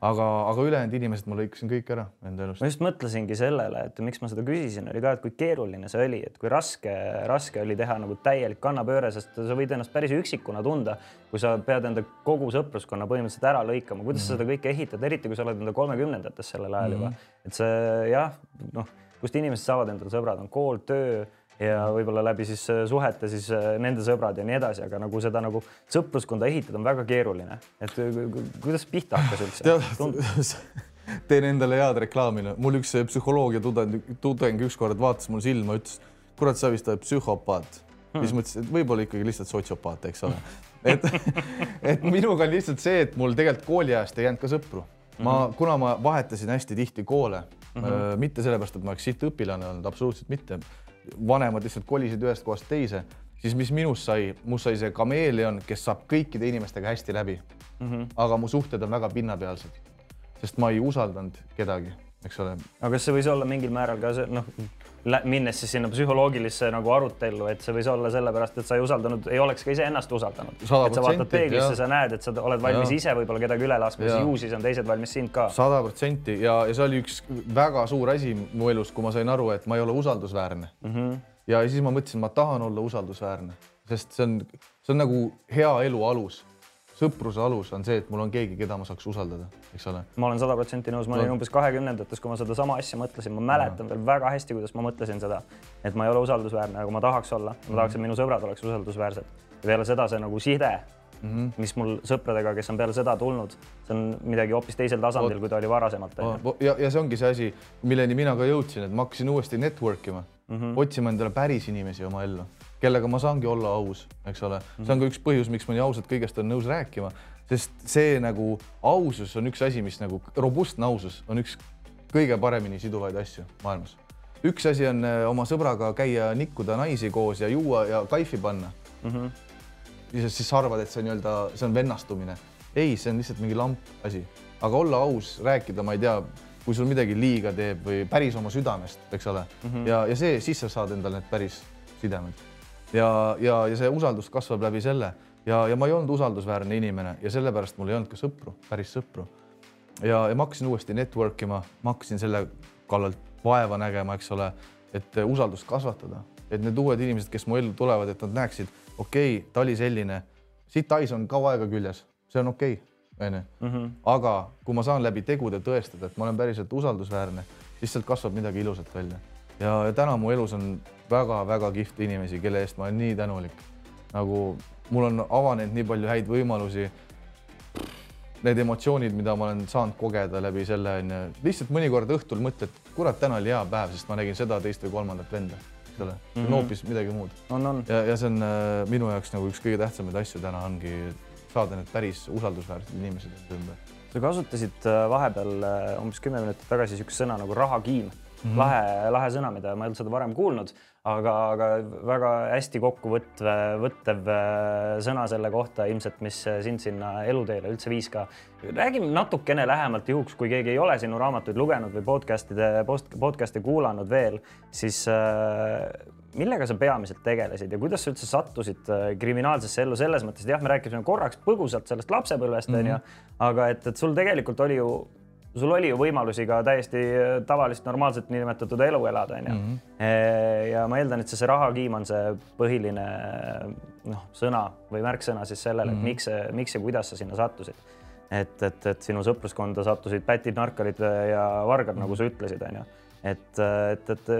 aga, aga ülejäänud inimesed ma lõikasin kõik ära enda elust. ma just mõtlesingi sellele, et miks ma seda küsisin, oli ka, et kui keeruline see oli, et kui raske, raske oli teha nagu täielik kannapööre, sest sa võid ennast päris üksikuna tunda, kui sa pead enda kogu sõpruskonna põhimõtteliselt ära lõikama, kuidas mm -hmm. sa mhm. seda kõike ehitad, eriti kui sa oled enda kolmekümnendates sellel ajal mm -hmm. juba, mhm. et see jah, noh kust inimesed saavad endale sõbrad, on kool, töö ja võib-olla läbi siis äh, suhete siis äh, nende sõbrad ja nii edasi, aga nagu seda nagu sõpruskonda ehitada on väga keeruline. et äh, kuidas pihta hakkas üldse? teen endale head reklaami, mul üks psühholoogia tudeng, tudeng ükskord vaatas mul silma, ütles, kurat, sa vist oled psühhopaat hmm.. siis mõtlesin, et võib-olla ikkagi lihtsalt sotsiopaat, eks ole. et, et minuga on lihtsalt see, et mul tegelikult kooliajast ei jäänud ka sõpru. ma, mhm. kuna ma vahetasin hästi tihti koole mm. -hmm. mitte sellepärast, et ma oleks siit õpilane olnud, absoluutselt mitte. Vanemad lihtsalt kolisid ühest kohast teise, siis mis minust sai, must sai see kameeleon, kes saab kõikide inimestega hästi läbi mm. -hmm. aga mu suhted on väga pinnapealsed, sest ma ei usaldanud kedagi, eks ole. aga kas see võis olla mingil määral ka see noh, minnes siis sinna psühholoogilisse nagu arutellu, et see võis olla sellepärast, et sa ei usaldanud, ei oleks ka iseennast usaldanud. et sa vaatad peeglisse, sa näed, et sa oled valmis ja. ise võib-olla kedagi üle laskma, siis ju siis on teised valmis sind ka. sada protsenti ja, ja see oli üks väga suur asi mu elus, kui ma sain aru, et ma ei ole usaldusväärne mm. -hmm. ja siis ma mõtlesin, ma tahan olla usaldusväärne, sest see on, see on nagu hea elu alus sõpruse alus on see, et mul on keegi, keda ma saaks usaldada, eks ole. ma olen sada protsenti nõus, ma olin umbes kahekümnendates, kui ma sedasama asja mõtlesin, ma mäletan veel väga hästi, kuidas ma mõtlesin seda, et ma ei ole usaldusväärne, aga ma tahaks olla, ma tahaks, et minu sõbrad oleks usaldusväärsed. ja peale seda see nagu side mm, -hmm. mis mul sõpradega, kes on peale seda tulnud, see on midagi hoopis teisel tasandil, kui ta oli varasemalt. ja, ja see ongi see asi, milleni mina ka jõudsin, et ma hakkasin uuesti network ima mm, -hmm. otsima endale päris inimesi oma ellu kellega ma saangi olla aus, eks ole see on ka üks põhjus, miks ma nii ausalt kõigest olen nõus rääkima, sest see nagu ausus on üks asi, mis nagu robustne ausus on üks kõige paremini siduvaid asju maailmas. üks asi on äh, oma sõbraga käia, nikkuda naisi koos ja juua ja kaifi panna mm. -hmm. ja siis sa arvad, et see nii-öelda, see on vennastumine. ei, see on lihtsalt mingi lamp asi, aga olla aus, rääkida, ma ei tea, kui sul midagi liiga teeb või päris oma südamest, eks ole mm, -hmm. ja, ja see, siis sa saad endale need päris sidemed ja, ja, ja see usaldus kasvab läbi selle ja, ja ma ei olnud usaldusväärne inimene ja sellepärast mul ei olnud ka sõpru, päris sõpru. ja, ja ma hakkasin uuesti network ima, ma hakkasin selle kallalt vaeva nägema, eks ole, et usaldust kasvatada, et need uued inimesed, kes mu ellu tulevad, et nad näeksid, okei okay,, ta oli selline, siit hais on kaua aega küljes, see on okei okay,, onju. Mhm. aga kui ma saan läbi tegude tõestada, et ma olen päriselt usaldusväärne, siis sealt kasvab midagi ilusat välja ja, ja täna mu elus on väga-väga kihvte inimesi, kelle eest ma olen nii tänulik. nagu mul on avanenud nii palju häid võimalusi. Need emotsioonid, mida ma olen saanud kogeda läbi selle onju, lihtsalt mõnikord õhtul mõtled, kurat, täna oli hea päev, sest ma nägin seda, teist või kolmandat venda, eks ole mm, -hmm. on hoopis midagi muud. on, on. ja, ja see on äh, minu jaoks nagu üks kõige tähtsamaid asju täna ongi saada need päris usaldusväärsed inimesed ümber. sa kasutasid äh, vahepeal äh, umbes kümme minutit tagasi niisugust sõna nagu rahakiim mm. -hmm. lahe, lahe sõna, mida ma ei olnud seda varem kuulnud, aga, aga väga hästi kokkuvõtv, võttev äh, sõna selle kohta ilmselt, mis sind sinna eluteele üldse viis ka. räägime natukene lähemalt juhuks, kui keegi ei ole sinu raamatuid lugenud või podcast'ide, podcast'e kuulanud veel, siis äh, millega sa peamiselt tegelesid ja kuidas sa üldse sattusid äh, kriminaalsesse ellu selles mõttes, et jah, me rääkisime korraks põgusalt sellest lapsepõlvest onju mm -hmm., aga et, et sul tegelikult oli ju sul oli ju võimalusi ka täiesti äh, tavalist normaalset niinimetatud elu elada, onju. Mhm. Äh, ja ma eeldan, et see, see rahakiim on see põhiline noh, sõna või märksõna siis sellele mm, -hmm. et mhm. miks see, miks ja kuidas sa sinna sattusid. et, et, et sinu sõpruskonda sattusid pätid, narkarid ja vargad mm, -hmm. nagu sa ütlesid, onju et, et, et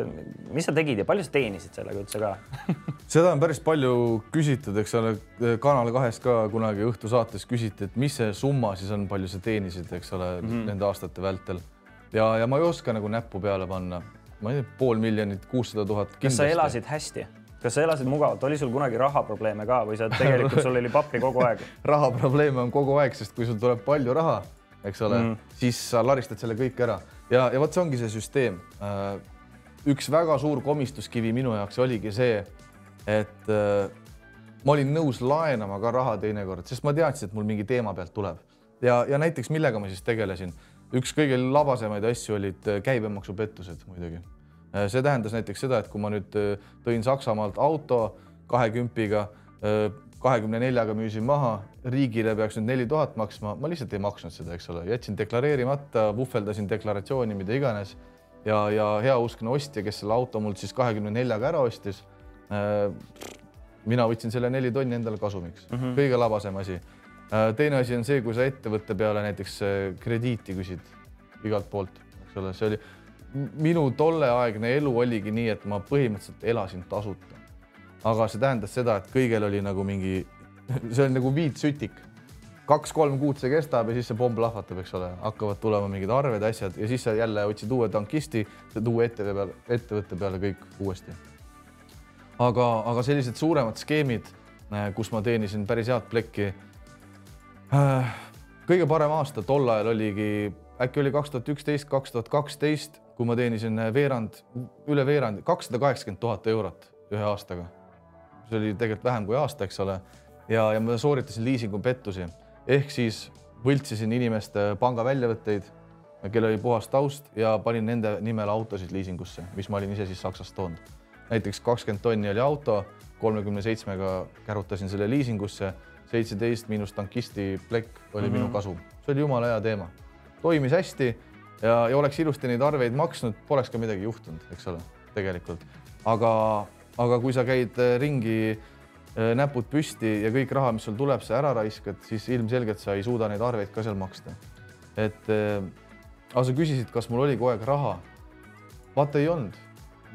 mis sa tegid ja palju sa teenisid sellega üldse ka seda on päris palju küsitud, eks ole, Kanal kahes ka kunagi õhtusaates küsiti, et mis see summa siis on, palju sa teenisid, eks ole mm, -hmm. nende aastate vältel. ja, ja ma ei oska nagu näppu peale panna, ma ei tea, pool miljonit, kuussada tuhat. kas sa elasid hästi? kas sa elasid mugavalt, oli sul kunagi rahaprobleeme ka või sa tegelikult, sul oli pappi kogu aeg rahaprobleeme on kogu aeg, sest kui sul tuleb palju raha, eks ole mm, -hmm. siis sa laristad selle kõik ära ja, ja vot see ongi see süsteem. Äh, üks väga suur komistuskivi minu jaoks oligi see, et äh, ma olin nõus laenama ka raha teinekord, sest ma teadsin, et mul mingi teema pealt tuleb ja, ja näiteks millega ma siis tegelesin, üks kõige labasemaid asju olid äh, käibemaksupettused muidugi. See tähendas näiteks seda, et kui ma nüüd tõin Saksamaalt auto kahekümpiga, kahekümne neljaga müüsin maha, riigile peaks nüüd neli tuhat maksma, ma lihtsalt ei maksnud seda, eks ole, jätsin deklareerimata, vuhveldasin deklaratsiooni, mida iganes ja, ja heauskne ostja, kes selle auto mult siis kahekümne neljaga ära ostis mina võtsin selle neli tonni endale kasumiks mm, -hmm. kõige labasem asi. Äh, teine asi on see, kui sa ettevõtte peale näiteks äh, krediiti küsid igalt poolt, eks ole, see oli minu tolleaegne elu oligi nii, et ma põhimõtteliselt elasin tasuta. Aga see tähendas seda, et kõigel oli nagu mingi, see on nagu viitsütik kaks-kolm kuud see kestab ja siis see pomm plahvatab, eks ole, hakkavad tulema mingid arved, asjad ja siis sa jälle otsid uue tankisti, uue ettevõtte peale, ettevõtte peale kõik uuesti aga, aga sellised suuremad skeemid, äh, kus ma teenisin päris head plekki. Äh, kõige parem aasta tol ajal oligi, äkki oli kaks tuhat üksteist, kaks tuhat kaksteist, kui ma teenisin veerand, üle veerandi, kakssada kaheksakümmend tuhat eurot ühe aastaga. See oli tegelikult vähem kui aasta, eks ole. ja, ja ma sooritasin liisingupettusi ehk siis võltsisin inimeste pangaväljavõtteid, kellel oli puhas taust ja panin nende nimel autosid liisingusse, mis ma olin ise siis Saksast toonud näiteks kakskümmend tonni oli auto, kolmekümne seitsmega kärutasin selle liisingusse, seitseteist miinus tankisti plekk oli mm -hmm. minu kasum. see oli jumala hea teema, toimis hästi ja, ja oleks ilusti neid arveid maksnud, poleks ka midagi juhtunud, eks ole, tegelikult. aga, aga kui sa käid äh, ringi äh, näpud püsti ja kõik raha, mis sul tuleb, sa ära raiskad, siis ilmselgelt sa ei suuda neid arveid ka seal maksta. et äh, aga sa küsisid, kas mul oli kogu aeg raha. vaata ei olnud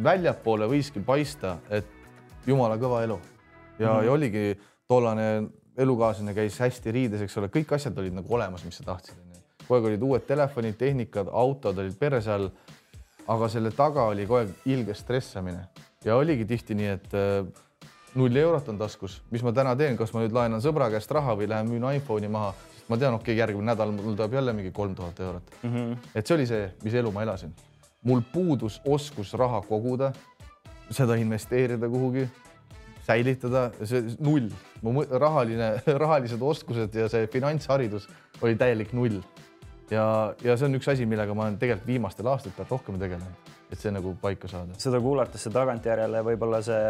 väljapoole võiski paista, et jumala kõva elu ja mm, -hmm. ja oligi tollane elukaaslane käis hästi riides, eks ole, kõik asjad olid nagu olemas, mis sa tahtsid. kogu aeg olid uued telefonid, tehnikad, autod olid perse all. aga selle taga oli kogu aeg ilge stressamine ja oligi tihti nii, et äh, null eurot on taskus, mis ma täna teen, kas ma nüüd laenan sõbra käest raha või lähen müün iPhone'i maha, sest ma tean, okei okay,, järgmine nädal mul tuleb jälle mingi kolm tuhat eurot mm. -hmm. et see oli see, mis elu ma elasin mul puudus oskus raha koguda, seda investeerida kuhugi, säilitada, see null, mu rahaline, rahalised oskused ja see finantsharidus oli täielik null. ja, ja see on üks asi, millega ma olen tegelikult viimastel aastatel rohkem tegelenud, et see nagu paika saada. seda kuulates tagantjärele võib-olla see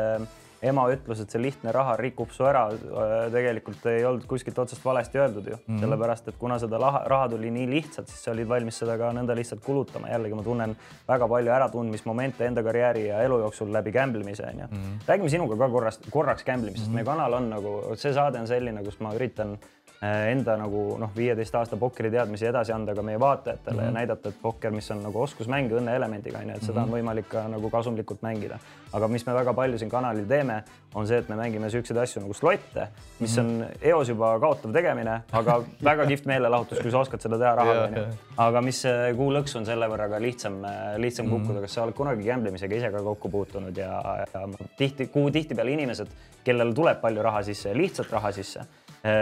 ema ütlus, et see lihtne raha rikub su ära, äh, tegelikult ei olnud kuskilt otsast valesti öeldud ju mm, -hmm. sellepärast et kuna seda raha, raha tuli nii lihtsalt, siis sa olid valmis seda ka nõnda lihtsalt kulutama. jällegi ma tunnen väga palju äratundmismomente enda karjääri ja elu jooksul läbi gamblemise onju mm. -hmm. räägime sinuga ka korrast, korraks gamblemisest mm, -hmm. meie kanal on nagu, see saade on selline, kus ma üritan Äh, enda nagu noh, viieteist aasta pokkeri teadmisi edasi anda ka meie vaatajatele mm -hmm. ja mhm. näidata, et pokker, mis on nagu oskusmäng õnneelemendiga onju, et seda mm -hmm. on mhm. võimalik ka nagu kasumlikult mängida. aga mis me väga palju siin kanalil teeme, on see, et me mängime siukseid asju nagu slotte, mis mm -hmm. on eos juba kaotav tegemine, aga väga kihvt meelelahutus, kui sa oskad seda teha rahaga onju. aga mis kuu lõks on selle võrra ka lihtsam, lihtsam mm -hmm. kukkuda, kas sa oled kunagi gamblemisega ise ka kokku puutunud ja, ja tihti, kuhu tihtipeale inimesed, kellel tuleb palju raha sisse, lihtsalt raha sisse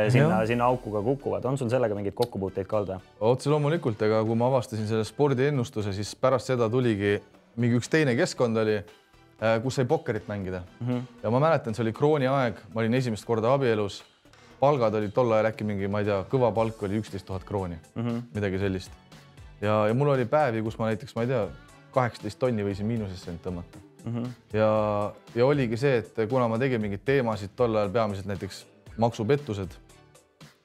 sinna, sinna auku ka kukuvad. on sul sellega mingeid kokkupuuteid ka olnud? otse loomulikult, ega kui ma avastasin selle spordiennustuse, siis pärast seda tuligi mingi üks teine keskkond oli, eh, kus sai pokkerit mängida mm. -hmm. ja ma mäletan, see oli krooni aeg, ma olin esimest korda abielus. palgad olid tol ajal äkki mingi, ma ei tea, kõva palk oli üksteist tuhat krooni mm, -hmm. midagi sellist. ja, ja mul oli päevi, kus ma näiteks, ma ei tea, kaheksateist tonni võisin miinusesse end tõmmata mm. -hmm. ja, ja oligi see, et kuna ma tegin mingeid teemasid tol ajal peamiselt näiteks maksupettused.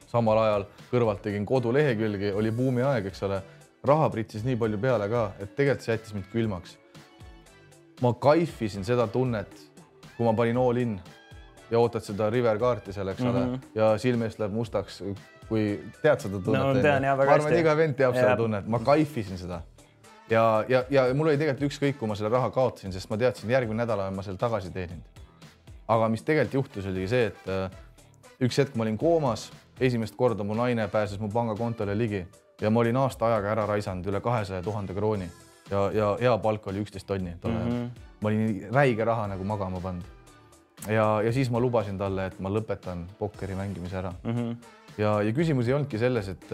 samal ajal kõrvalt tegin kodulehekülgi, oli buumiaeg, eks ole, raha pritsis nii palju peale ka, et tegelikult see jättis mind külmaks. ma kaifisin seda tunnet, kui ma panin all in ja ootad seda river kaarti seal, eks mm -hmm. ole, ja silme eest läheb mustaks, kui tead seda tunnet no,? tean jah, väga hästi. ma arvan, et iga vend teab seda tunnet, ma kaifisin seda ja, ja, ja mul oli tegelikult ükskõik, kui ma selle raha kaotasin, sest ma teadsin, järgmine nädal olen ma selle tagasi teeninud. aga mis tegelikult juhtus, oli see, et äh, üks hetk ma olin koomas, esimest korda mu naine pääses mu pangakontole ligi ja ma olin aasta ajaga ära raisanud üle kahesaja tuhande krooni ja, ja hea palk oli üksteist tonni tol ajal mm. -hmm. ma olin räige raha nagu magama pannud. ja, ja siis ma lubasin talle, et ma lõpetan pokkeri mängimise ära mm. -hmm. ja, ja küsimus ei olnudki selles, et,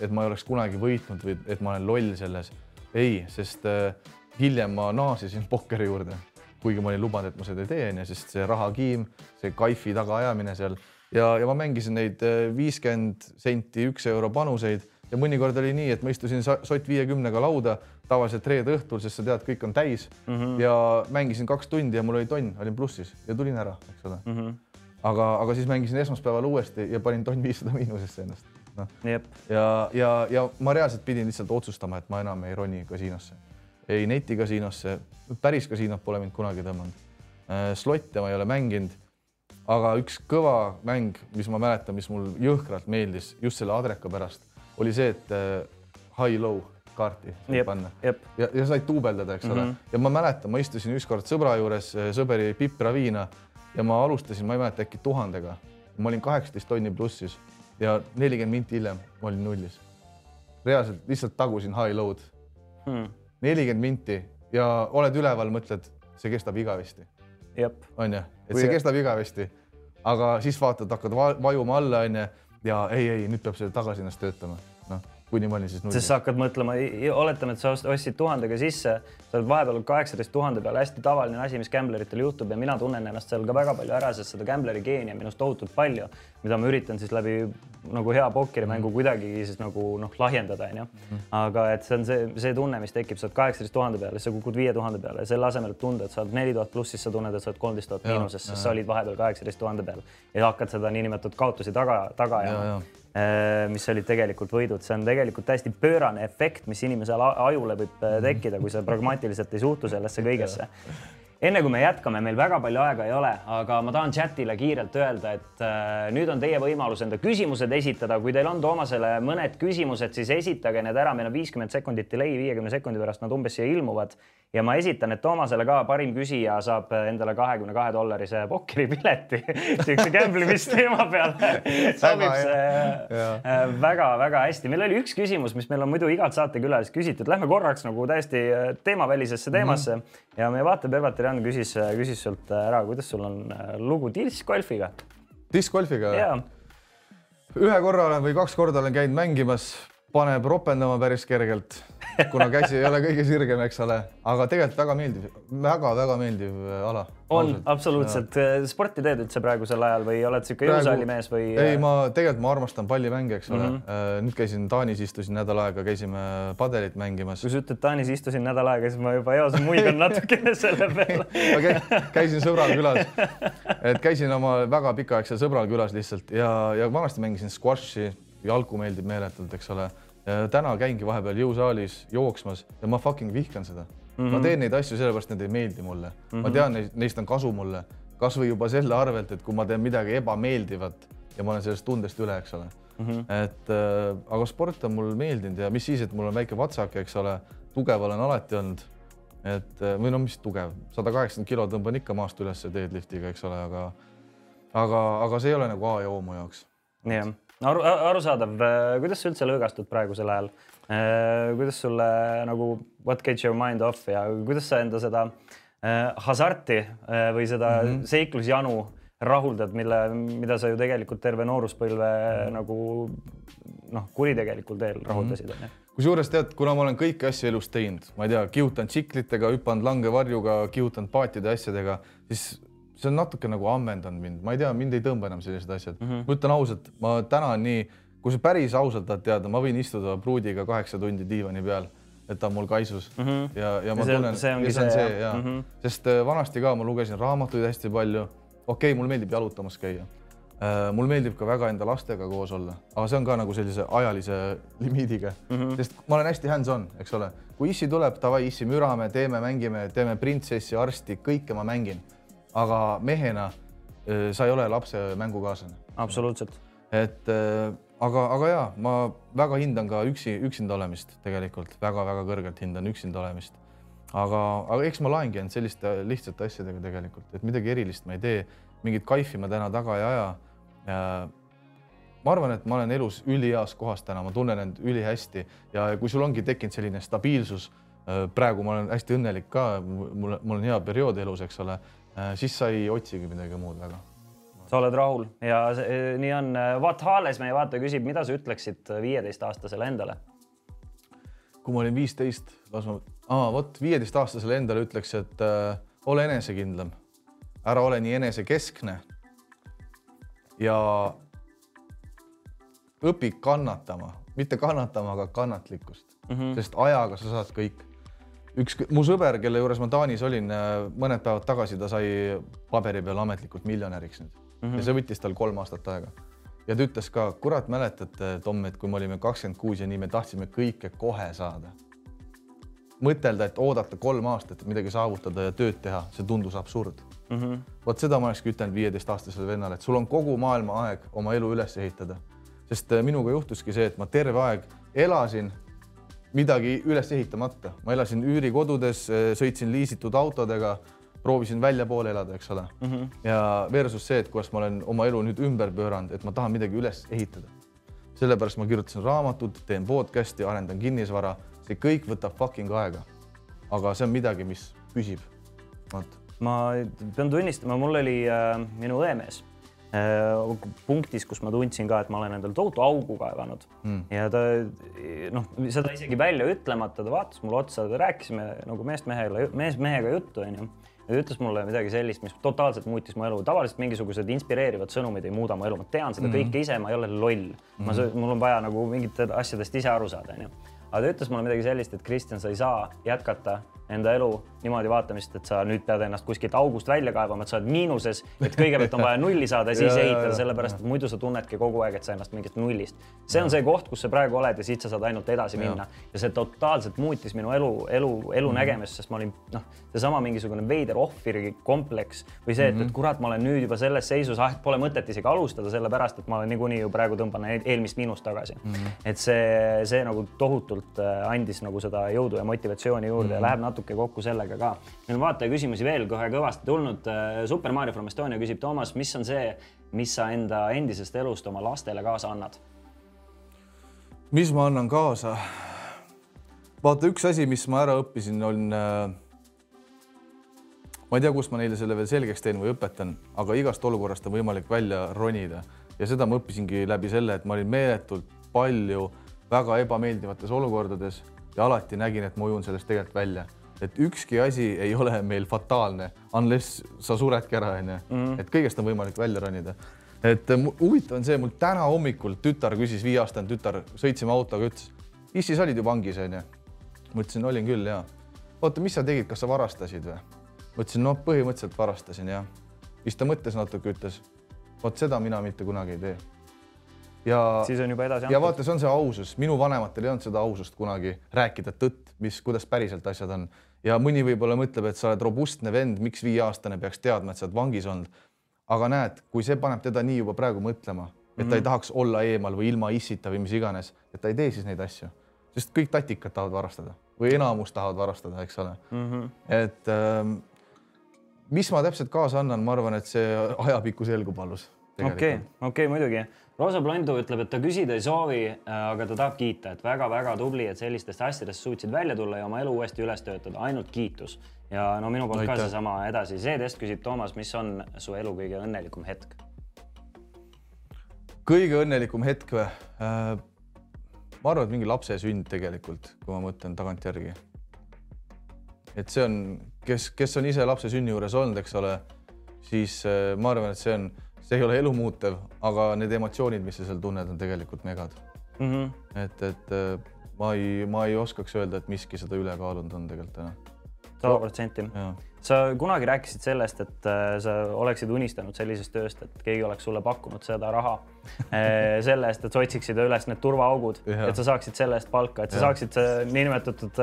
et ma ei oleks kunagi võitnud või et ma olen loll selles. ei, sest äh, hiljem ma naasisin pokkeri juurde, kuigi ma olin lubanud, et ma seda ei tee, onju, sest see rahakiim, see kaifi tagaajamine seal ja, ja ma mängisin neid viiskümmend senti, üks euro panuseid ja mõnikord oli nii, et ma istusin sott viiekümnega lauda tavaliselt reede õhtul, sest sa tead, kõik on täis mm -hmm. ja mängisin kaks tundi ja mul oli tonn, olin plussis ja tulin ära, eks ole mm. -hmm. aga, aga siis mängisin esmaspäeval uuesti ja panin tonn viissada miinusesse ennast noh. ja, ja, ja ma reaalselt pidin lihtsalt otsustama, et ma enam ei roni kasiinosse, ei netikasiinosse, päris kasiinot pole mind kunagi tõmmanud. Äh, slotte ma ei ole mänginud. Aga üks kõva mäng, mis ma mäletan, mis mul jõhkralt meeldis just selle Adreka pärast, oli see, et äh, high-low kaarti jep, panna jep. ja, ja said duubeldada, eks mm -hmm. ole. ja ma mäletan, ma istusin ükskord sõbra juures, äh, sõber jõi pipraviina ja ma alustasin, ma ei mäleta, äkki tuhandega. ma olin kaheksateist tonni plussis ja nelikümmend minti hiljem ma olin nullis. reaalselt lihtsalt tagusin high-low'd hmm.. nelikümmend minti ja oled üleval, mõtled, see kestab igavesti. on ju, et see kestab igavesti. Aga siis vaatad, hakkad vajuma alla, on ju, ja ei, ei, nüüd peab see tagasi ennast töötama kuni ma olin siis nullis. sest sa hakkad mõtlema, oletame, et sa ostsid tuhandega sisse, sa oled vahepeal kaheksateist tuhande peal, hästi tavaline asi, mis gambleritel juhtub ja mina tunnen ennast seal ka väga palju ära, sest seda gambleri geeni on minust tohutult palju, mida ma üritan siis läbi nagu hea pokkerimängu mm. kuidagi siis nagu noh, lahjendada, onju. Mhm. aga et see on see, see tunne, mis tekib, sa oled kaheksateist tuhande peal ja sa kukud viie tuhande peale ja selle asemel, et tunda, et sa oled neli tuhat pluss, siis sa tunned, et sa oled kolmteist tuhat miinuses, sest sa olid vahepeal kaheksateist tuhande peal ja hakkad seda niinimetatud kaotusi taga, taga ajama mis olid tegelikult võidud, see on tegelikult täiesti pöörane efekt, mis inimesel ajule võib äh, tekkida, kui sa pragmaatiliselt ei suhtu sellesse kõigesse. Enne kui me jätkame, meil väga palju aega ei ole, aga ma tahan chatile kiirelt öelda, et äh, nüüd on teie võimalus enda küsimused esitada. kui teil on Toomasele mõned küsimused, siis esitage need ära, meil on viiskümmend sekundit delay, viiekümne sekundi pärast nad umbes siia ilmuvad ja ma esitan, et Toomasele ka parim küsija saab endale kahekümne kahe dollarise pokkeripileti siukse gamblemist-teema peal sobib see väga-väga äh, hästi. meil oli üks küsimus, mis meil on muidu igalt saatekülalist küsitud, lähme korraks nagu täiesti äh, teemavälisesse teemasse mm -hmm. ja meie vaatepervater Jan küsis, küsis sult ära, kuidas sul on äh, lugu discgolfiga? discgolfiga? ühe korra olen või kaks korda olen käinud mängimas, paneb ropendama päris kergelt kuna käsi ei ole kõige sirgem, eks ole, aga tegelikult väga meeldiv väga,, väga-väga meeldiv äh, ala. on absoluutselt. Äh, sporti teed üldse praegusel ajal või oled sihuke jõusaali mees või? ei, ma tegelikult ma armastan pallimänge, eks ole mm. -hmm. nüüd käisin Taanis, istusin nädal aega, käisime padelit mängimas. kui sa ütled Taanis istusin nädal aega, siis ma juba eos muigan natukene selle peale käisin sõbral külas, et käisin oma väga pikaaegsel sõbral külas lihtsalt ja, ja vanasti mängisin squashi, jalgu meeldib meeletult, eks ole täna käingi vahepeal jõusaalis jooksmas ja ma fucking vihkan seda mm. -hmm. ma mhm. teen neid asju sellepärast, need ei meeldi mulle mm. -hmm. ma mhm. tean, neist on kasu mulle, kasvõi juba selle arvelt, et kui ma teen midagi ebameeldivat ja ma olen sellest tundest üle, eks ole mm. -hmm. et äh, aga sport on mulle meeldinud ja mis siis, et mul on väike vatsak, eks ole, tugev olen alati olnud. et äh, või no mis tugev, sada kaheksakümmend kilo tõmban ikka maast üles deadliftiga, eks ole, aga aga, aga see ei ole nagu A ja O mu jaoks. jah aru, arusaadav, kuidas sa üldse lõõgastud praegusel ajal? Äh, kuidas sulle nagu what gets your mind off ja kuidas sa enda seda äh, hasarti äh, või seda mm -hmm. seiklusjanu rahuldad, mille, mida sa ju tegelikult terve nooruspõlve mm -hmm. nagu noh, kuritegelikul teel rahuldasid mm. -hmm kusjuures tead, kuna ma olen kõiki asju elus teinud, ma ei tea, kihutanud tsiklitega, hüpanud langevarjuga, kihutanud paatide asjadega, siis see on natuke nagu ammendanud mind, ma ei tea, mind ei tõmba enam sellised asjad mm. -hmm. ma ütlen ausalt, ma täna nii, kui sa päris ausalt tahad teada, ma võin istuda pruudiga kaheksa tundi diivani peal, et ta on mul kaisus mm -hmm. ja, ja ma see, tunnen, see ongi see, see ja mm, -hmm. sest äh, vanasti ka ma lugesin raamatuid hästi palju. okei okay,, mul meeldib jalutamas käia äh,. mul meeldib ka väga enda lastega koos olla, aga see on ka nagu sellise ajalise limiidiga mm, -hmm. sest ma olen hästi hands-on, eks ole, kui issi tuleb, davai, issi mürame, teeme, mängime, teeme printsessi, arsti, kõike ma mängin aga mehena sa ei ole lapse mängukaaslane. absoluutselt. et aga, aga ja ma väga hindan ka üksi, üksinda olemist tegelikult väga-väga kõrgelt hindan üksinda olemist. aga, aga eks ma laengi end selliste lihtsate asjadega tegelikult, et midagi erilist ma ei tee, mingit kaifi ma täna taga ei aja. ma arvan, et ma olen elus üliheas kohas täna, ma tunnen end ülihästi ja kui sul ongi tekkinud selline stabiilsus, praegu ma olen hästi õnnelik ka, mul, mul on hea periood elus, eks ole Äh, siis sa ei otsigi midagi muud väga. sa oled rahul ja see, eh, nii on. Vaat Haales meie vaataja küsib, mida sa ütleksid viieteistaastasele endale? kui ma olin viisteist, las ma ah,, vot viieteistaastasele endale ütleks, et äh, ole enesekindlam, ära ole nii enesekeskne. ja õpi kannatama, mitte kannatama, aga kannatlikkust mm, -hmm. sest ajaga sa saad kõik. Üks mu sõber, kelle juures ma Taanis olin äh, mõned päevad tagasi, ta sai paberi peal ametlikult miljonäriks nüüd. Mm -hmm. ja see võttis tal kolm aastat aega. Ja ta ütles ka, kurat, mäletate, Tom, et kui me olime kakskümmend kuus ja nii me tahtsime kõike kohe saada. Mõtelda, et oodata kolm aastat, et midagi saavutada ja tööd teha, see tundus absurd. Mm -hmm.. vot seda ma olekski ütelnud viieteistaastasele vennale, et sul on kogu maailma aeg oma elu üles ehitada. sest äh, minuga juhtuski see, et ma terve aeg elasin midagi üles ehitamata, ma elasin üürikodudes, äh, sõitsin liisitud autodega, proovisin väljapoole elada, eks ole mm. -hmm. ja versus see, et kuidas ma olen oma elu nüüd ümber pööranud, et ma tahan midagi üles ehitada. sellepärast ma kirjutasin raamatut, teen podcast'i, arendan kinnisvara see kõik võtab fucking aega. aga see on midagi, mis püsib. vot. ma pean tunnistama, mul oli äh, minu õemees punktis, kus ma tundsin ka, et ma olen endale tohutu augu kaevanud mm. ja ta noh, seda isegi välja ütlemata, ta vaatas mulle otsa, rääkisime nagu meest mehele, mees mehega juttu, onju ja ta ütles mulle midagi sellist, mis totaalselt muutis mu elu. tavaliselt mingisugused inspireerivad sõnumid ei muuda mu elu, ma tean seda mm -hmm. kõike ise, ma ei ole loll mm. -hmm. ma, mul on vaja nagu mingitest asjadest ise aru saada, onju aga ta ütles mulle midagi sellist, et Kristjan, sa ei saa jätkata enda elu niimoodi vaatamist, et sa nüüd pead ennast kuskilt august välja kaevama, et sa oled miinuses, et kõigepealt on vaja nulli saada ja siis ehitada, sellepärast et muidu sa tunnedki kogu aeg, et sa ennast mingist nullist. see on see koht, kus sa praegu oled ja siit sa saad ainult edasi minna ja see totaalselt muutis minu elu, elu, elu mm. nägemist, sest ma olin noh, seesama mingisugune veider ohvri kompleks või see, et, et mhm. kurat, ma olen nüüd juba selles seisus, ah, pole mõtet isegi alustada, sellepärast et ma olen niikuinii ju praegu tõmban eelmist miinust tagasi mm. -hmm. et see, see nagu tohutult äh, andis nagu seda jõudu ja motivatsiooni juurde mm -hmm. ja läheb natuke natuke kokku sellega ka. meil on vaataja küsimusi veel kohe kõvasti tulnud. Äh, Super Mario from Estonia küsib, Toomas, mis on see, mis sa enda endisest elust oma lastele kaasa annad? mis ma annan kaasa? vaata, üks asi, mis ma ära õppisin, on äh, ma ei tea, kus ma neile selle veel selgeks teen või õpetan, aga igast olukorrast on võimalik välja ronida ja seda ma õppisingi läbi selle, et ma olin meeletult palju väga ebameeldivates olukordades ja alati nägin, et ma ujun sellest tegelikult välja et ükski asi ei ole meil fataalne, unless sa suredki ära, onju. Mhm. et kõigest on võimalik välja ronida. et äh, huvitav on see, mul täna hommikul tütar küsis, viieaastane tütar, sõitsime autoga, ütles, issi, sa olid ju vangis, onju. ma ütlesin, olin küll ja. oota, mis sa tegid, kas sa varastasid või? ma ütlesin, noh, põhimõtteliselt varastasin jah. siis ta mõtles natuke, ütles, vot seda mina mitte kunagi ei tee ja siis on juba edasi antud. ja vaata, see on see ausus, minu vanematel ei olnud seda ausust kunagi rääkida tõtt, mis, kuidas päriselt asjad on ja mõni võib-olla mõtleb, et sa oled robustne vend, miks viieaastane peaks teadma, et sa oled vangis olnud. aga näed, kui see paneb teda nii juba praegu mõtlema, et ta mm -hmm. ei mhm. tahaks olla eemal või ilma issita või mis iganes, et ta ei tee siis neid asju, sest kõik tatikad tahavad varastada või enamus tahavad varastada, eks ole mm. -hmm. et ähm, mis ma täpselt kaasa annan, ma arvan, et see ajapikku selgub alles. okei, okei muidugi Roosa Blondu ütleb, et ta küsida ei soovi, äh, aga ta tahab kiita, et väga-väga tubli, et sellistest asjadest suutsid välja tulla ja oma elu uuesti üles töötada, ainult kiitus. ja no minu poolt Aitäh. ka seesama edasi. Z-test küsib Toomas, mis on su elu kõige õnnelikum hetk? kõige õnnelikum hetk või äh,? ma arvan, et mingi lapse sünd tegelikult, kui ma mõtlen tagantjärgi. et see on, kes, kes on ise lapse sünni juures olnud, eks ole, siis äh, ma arvan, et see on see ei ole elumuutev, aga need emotsioonid, mis sa seal tunned, on tegelikult megad mm. -hmm. et, et äh, ma ei, ma ei oskaks öelda, et miski seda üle kaalunud on tegelikult täna. sada protsenti. sa kunagi rääkisid sellest, et äh, sa oleksid unistanud sellisest tööst, et keegi oleks sulle pakkunud seda raha äh, selle eest, et sa otsiksid üles need turvaaugud, et sa saaksid selle eest palka, et sa ja. saaksid niinimetatud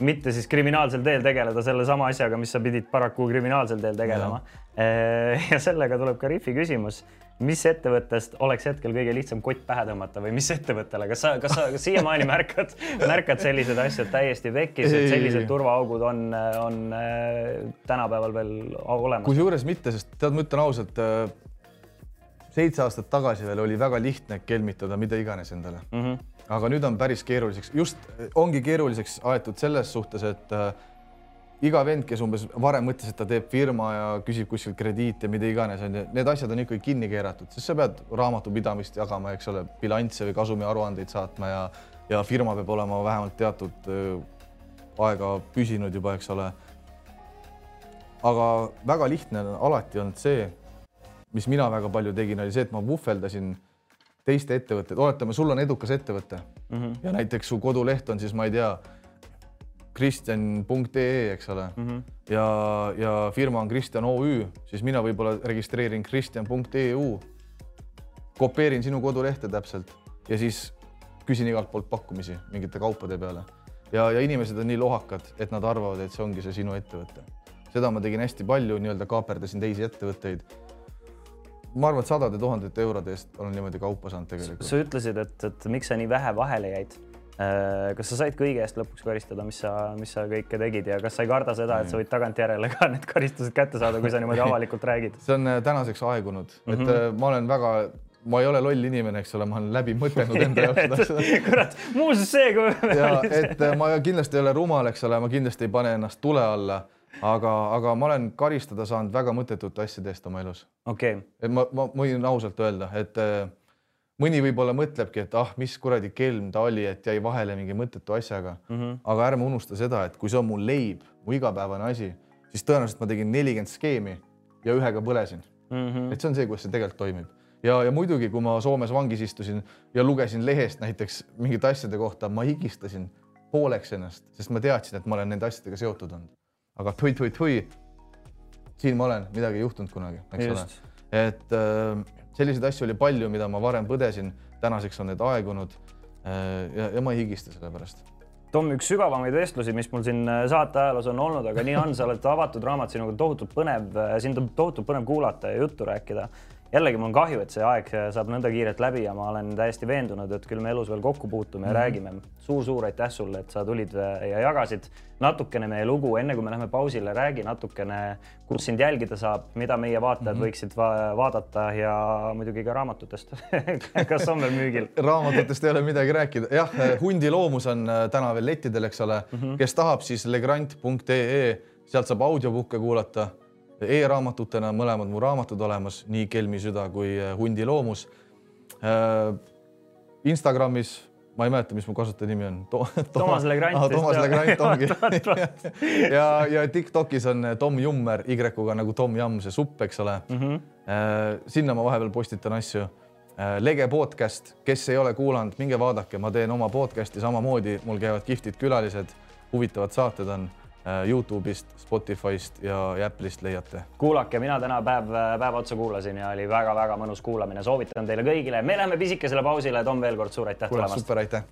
mitte siis kriminaalsel teel tegeleda sellesama asjaga, mis sa pidid paraku kriminaalsel teel tegelema. Eh, ja sellega tuleb ka Riffi küsimus, mis ettevõttest oleks hetkel kõige lihtsam kott pähe tõmmata või mis ettevõttele, kas sa, kas sa siiamaani märkad, märkad sellised asjad täiesti pekkis, et sellised turvaaugud on, on eh, tänapäeval veel olemas? kusjuures mitte, sest tead, ma ütlen ausalt, eh, seitse aastat tagasi veel oli väga lihtne kelmitada mida iganes endale mm. -hmm aga nüüd on päris keeruliseks, just ongi keeruliseks aetud selles suhtes, et äh, iga vend, kes umbes varem mõtles, et ta teeb firma ja küsib kuskilt krediite, mida iganes, on ju, need asjad on ikkagi kinni keeratud, sest sa pead raamatupidamist jagama, eks ole, bilansse või kasumiaruandeid saatma ja ja firma peab olema vähemalt teatud aega püsinud juba, eks ole. aga väga lihtne on alati olnud see, mis mina väga palju tegin, oli see, et ma vuhveldasin teiste ettevõtteid, oletame, sul on edukas ettevõte mm -hmm. ja näiteks su koduleht on siis, ma ei tea, kristjan.ee, eks ole mm, -hmm. ja, ja firma on Kristjan OÜ, siis mina võib-olla registreerin kristjan.eu, kopeerin sinu kodulehte täpselt ja siis küsin igalt poolt pakkumisi mingite kaupade peale ja, ja inimesed on nii lohakad, et nad arvavad, et see ongi see sinu ettevõte. seda ma tegin hästi palju, nii-öelda kaaperdasin teisi ettevõtteid ma arvan, et sadade tuhandete eurode eest olen niimoodi kaupa saanud tegelikult. sa ütlesid, et, et miks sa nii vähe vahele jäid. Äh, kas sa said kõige eest lõpuks karistada, mis sa, mis sa kõike tegid ja kas sa ei karda seda, et sa võid tagantjärele ka need karistused kätte saada, kui sa niimoodi avalikult räägid? see on äh, tänaseks aegunud mm, -hmm. et mhm. äh, ma olen väga ma ei ole loll inimene, eks ole, ma olen läbi mõtelnud enda jaoks seda kurat, muuseas see, kui. ja et ma kindlasti ei ole rumal, eks ole, ma kindlasti ei pane ennast tule alla aga, aga ma olen karistada saanud väga mõttetute asjade eest oma elus okay.. et ma, ma võin ausalt öelda, et äh, mõni võib-olla mõtlebki, et ah, mis kuradi kelm ta oli, et jäi vahele mingi mõttetu asjaga mm. -hmm. aga ärme unusta seda, et kui see on mu leib, mu igapäevane asi, siis tõenäoliselt ma tegin nelikümmend skeemi ja ühega põlesin mm. -hmm. et see on see, kuidas see tegelikult toimib ja, ja muidugi, kui ma Soomes vangis istusin ja lugesin lehest näiteks mingite asjade kohta, ma higistasin pooleks ennast, sest ma teadsin, et ma olen nende asjadega seotud olnud aga tui-tui-tui, siin ma olen, midagi ei juhtunud kunagi, eks Just. ole. et äh, selliseid asju oli palju, mida ma varem põdesin, tänaseks on need aegunud äh,. ja, ja ma ei higista selle pärast. Tom, üks sügavamaid vestlusi, mis mul siin äh, saate ajaloos on olnud, aga nii on, sa oled avatud raamat, sinuga on tohutult põnev, äh, sind on tohutult põnev kuulata ja juttu rääkida jällegi mul on kahju, et see aeg saab nõnda kiirelt läbi ja ma olen täiesti veendunud, et küll me elus veel kokku puutume ja mm -hmm. räägime suur,. suur-suur aitäh sulle, et sa tulid ja jagasid natukene meie lugu, enne kui me läheme pausile, räägi natukene, kus sind jälgida saab, mida meie vaatajad mm -hmm. võiksid va vaadata ja muidugi ka raamatutest kas on veel müügil raamatutest ei ole midagi rääkida, jah, Hundi loomus on äh, täna veel lettidel, eks ole mm, -hmm. kes tahab, siis legrand.ee, sealt saab audiobukke kuulata e-raamatutena mõlemad mu raamatud olemas, nii Kelmi süda kui äh, Hundi loomus äh,. Instagramis ma ei mäleta, mis mu kasutaja nimi on to. Toomas Legrand. Toomas Legrand ongi ja, ja Tiktokis on äh, Tom Jummer Y-ga nagu Tom Jamm, see supp, eks ole mm. -hmm. sinna ma vahepeal postitan asju. Lege podcast, kes ei ole kuulanud, minge vaadake, ma teen oma podcast'i samamoodi, mul käivad kihvtid külalised, huvitavad saated on Youtube'ist, Spotify'st ja Apple'ist leiate. kuulake, mina täna päev, päev otsa kuulasin ja oli väga-väga mõnus kuulamine, soovitan teile kõigile. me läheme pisikesele pausile. Tom, veel kord suur aitäh tulemast. super, aitäh.